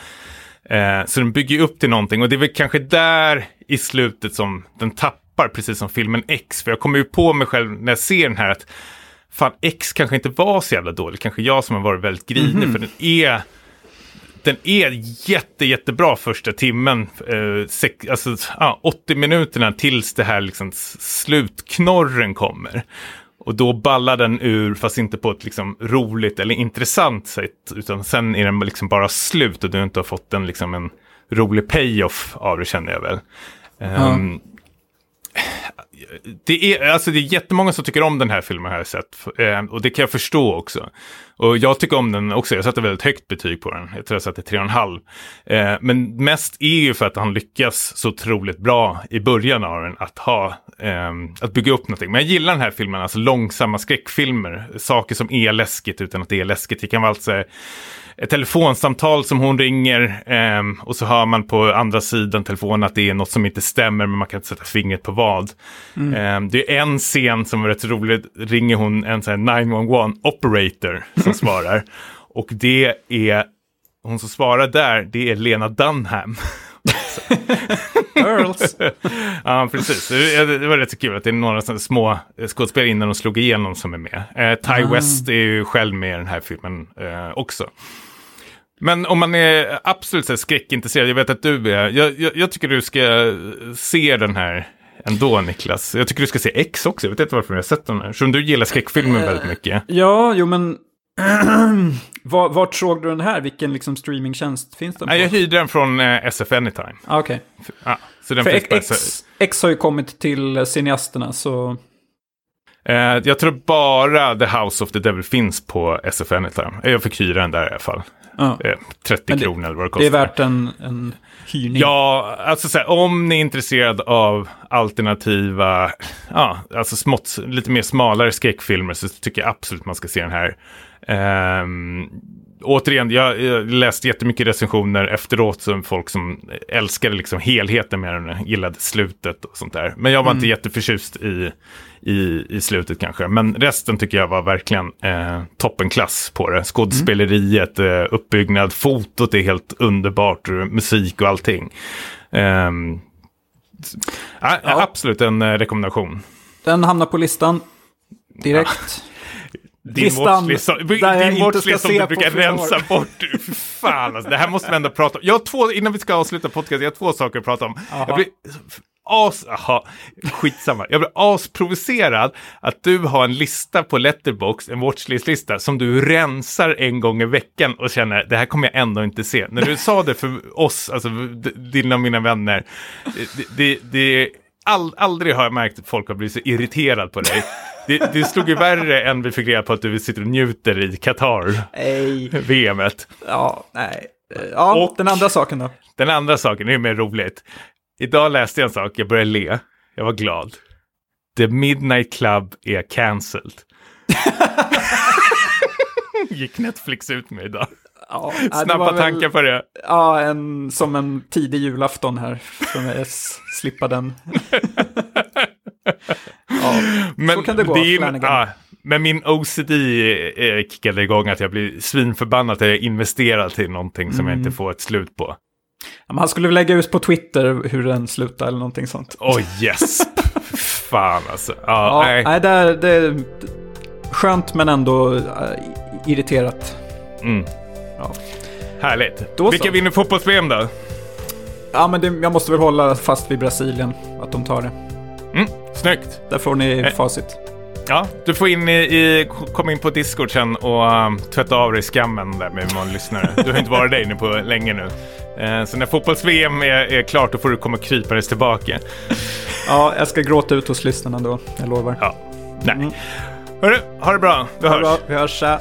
A: Eh, så den bygger upp till någonting och det är väl kanske där i slutet som den tappar, precis som filmen X. För jag kommer ju på mig själv när jag ser den här att fan X kanske inte var så jävla dålig, kanske jag som har varit väldigt grinig, mm -hmm. för den är den är jätte, jättebra första timmen. Eh, sex, alltså, ah, 80 minuterna tills det här liksom slutknorren kommer. Och då ballar den ur, fast inte på ett liksom roligt eller intressant sätt. Utan sen är den liksom bara slut och du inte har fått en, liksom en rolig payoff av det känner jag väl. Mm. Det är, alltså det är jättemånga som tycker om den här filmen har jag sett. Eh, och det kan jag förstå också. Och jag tycker om den också. Jag satte väldigt högt betyg på den. Jag tror jag satte 3,5. Eh, men mest är ju för att han lyckas så otroligt bra i början av den att ha, ehm, att bygga upp någonting. Men jag gillar den här filmen, alltså långsamma skräckfilmer. Saker som är läskigt utan att det är läskigt. Det kan vara alltså ett telefonsamtal som hon ringer eh, och så hör man på andra sidan telefonen att det är något som inte stämmer men man kan inte sätta fingret på vad. Mm. Eh, det är en scen som är rätt rolig, ringer hon en sån här 911 operator som svarar. Och det är, hon som svarar där, det är Lena Dunham.
B: Earls.
A: ja, precis. Det, var rätt så kul att det är några små skådespelare innan de slog igenom som är med. Eh, Ty
B: Ah.
A: West är ju själv med i den här filmen eh, också. Men om man är absolut så här skräckintresserad, jag vet att du är, jag, jag, jag tycker du ska se den här ändå Niklas. Jag tycker du ska se X också, jag vet inte varför jag har sett den här. Som du gillar skräckfilmer väldigt mycket.
B: Ja, jo men... var, vart såg du den här? Vilken liksom streamingtjänst finns den på?
A: Jag hyrde den från eh, SF Anytime.
B: ah, Okej.
A: Ja, så den
B: För
A: finns
B: X,
A: bara,
B: X, X har ju kommit till cineasterna, så...
A: Eh, jag tror bara The House of the Devil finns på SF Anytime. Jag fick hyra den där i alla fall.
B: Ja.
A: Eh, 30
B: Men det-
A: kronor eller vad det
B: Det
A: kostar.
B: är värt en, en hyrning.
A: Ja, alltså så här, om ni är intresserad av alternativa, ja, alltså smått, lite mer smalare skräckfilmer så tycker jag absolut man ska se den här. Ehm, återigen, jag, jag läste jättemycket recensioner efteråt som folk som älskade liksom helheten med den, gillade slutet och sånt där. Men jag var inte jätteförtjust i, i, i slutet kanske. Men resten tycker jag var verkligen eh, toppenklass på det. Skådespeleriet, eh, uppbyggnad, fotot är helt underbart, musik och allting. Ja,
B: Ja.
A: Absolut en eh, rekommendation.
B: Den hamnar på listan direkt.
A: Din
B: Listan
A: watchlist, din watchlist som du brukar
B: flera år.
A: rensa bort. Fan, alltså, det här måste vi ändå prata om. Jag har två, innan vi ska avsluta podcast, jag har två saker att prata om.
B: Jaha.
A: Jag blir as, aha, skitsamma. Jag blir asprovocerad att du har en lista på Letterboxd, en watchlist-lista, som du rensar en gång i veckan och känner, det här kommer jag ändå inte se. När du sa det för oss, alltså dina och mina vänner, det, det, det all, aldrig har jag märkt att folk har blivit så irriterad på dig. Det, det slog ju värre än vi fick reda på att du sitter och njuter i Qatar,
B: Nej.
A: VMet.
B: Ja, nej. Ja,
A: Och-
B: den andra saken då?
A: Den andra saken är mer roligt. Idag läste jag en sak, jag började le. Jag var glad. The Midnight Club är cancelled. Gick Netflix ut med idag.
B: Ja,
A: Snabba
B: väl-
A: tankar på det.
B: Ja, en, som en tidig julafton här. För mig slippa den. ja,
A: Men
B: så kan det gå, Flanagan.
A: ja, men min OCD eh, kickade igång att jag blir svinförbannad att jag investerar till någonting som jag
B: Mm.
A: inte får ett slut på.
B: Men han skulle väl lägga ut på Twitter hur den slutar eller någonting sånt.
A: Åh yes! Fan alltså. Ja,
B: Ja,
A: nej.
B: nej, det, är, det är skönt men ändå äh, irriterat.
A: Mm.
B: Ja.
A: Härligt.
B: Då så.
A: Vilka vinner fotbolls-VM då?
B: Ja, men det, jag måste väl hålla fast vid Brasilien, att de tar det.
A: Mm, snyggt.
B: Där får ni
A: Eh.
B: facit.
A: Ja, du får in i, i, kom in på Discord sen och um, tvätta av dig skammen där med många lyssnare. Du har inte varit där inne på länge nu. Eh, så när fotbolls-VM är, är klart då får du komma krypandes tillbaka.
B: Ja, jag ska gråta ut hos lyssnarna då, jag lovar.
A: Ja, nej.
B: Mm.
A: Hörru, ha det bra. Vi
B: Ha
A: hörs.
B: bra, vi hörs. Tja.